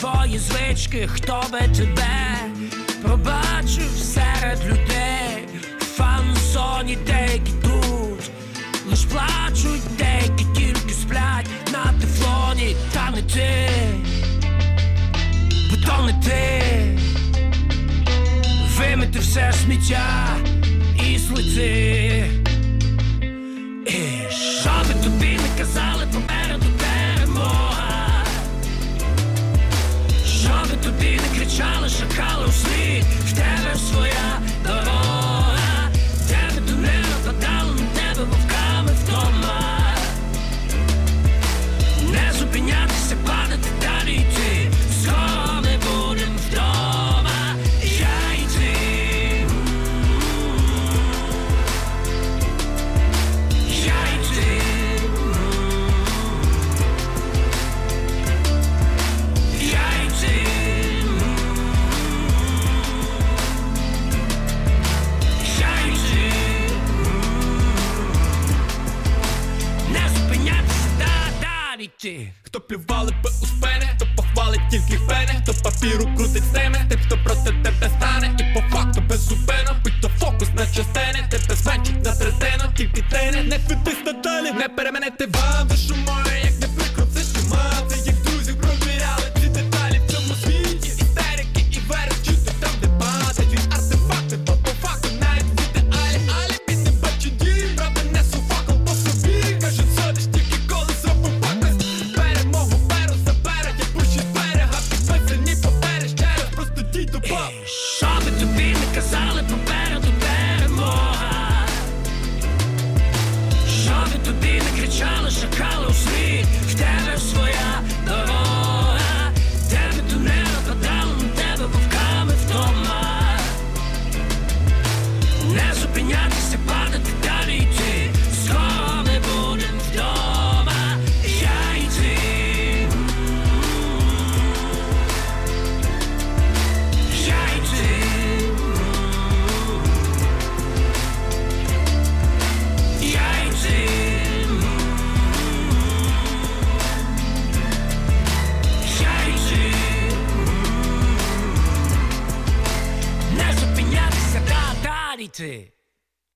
твої звички, хто би тебе пробачив серед людей, фан-зоні деякі тут, лиш плачуть, деякі тільки сплять на тефлоні, та не ти, бо то не ти, вимити все сміття і злити. І що би тобі не казали попереду Що би тобі не кричали, шукали у слід В тебе своя дорога йти Хто плювали би у спини, то похвалить тільки фени, хто папіру крутить теми, тим, хто проти тебе стане, і по факту без зупину, будь то фокус на частини, тебе зменшить на третину, тільки тени, не ведись надалі, не переменити вам, душу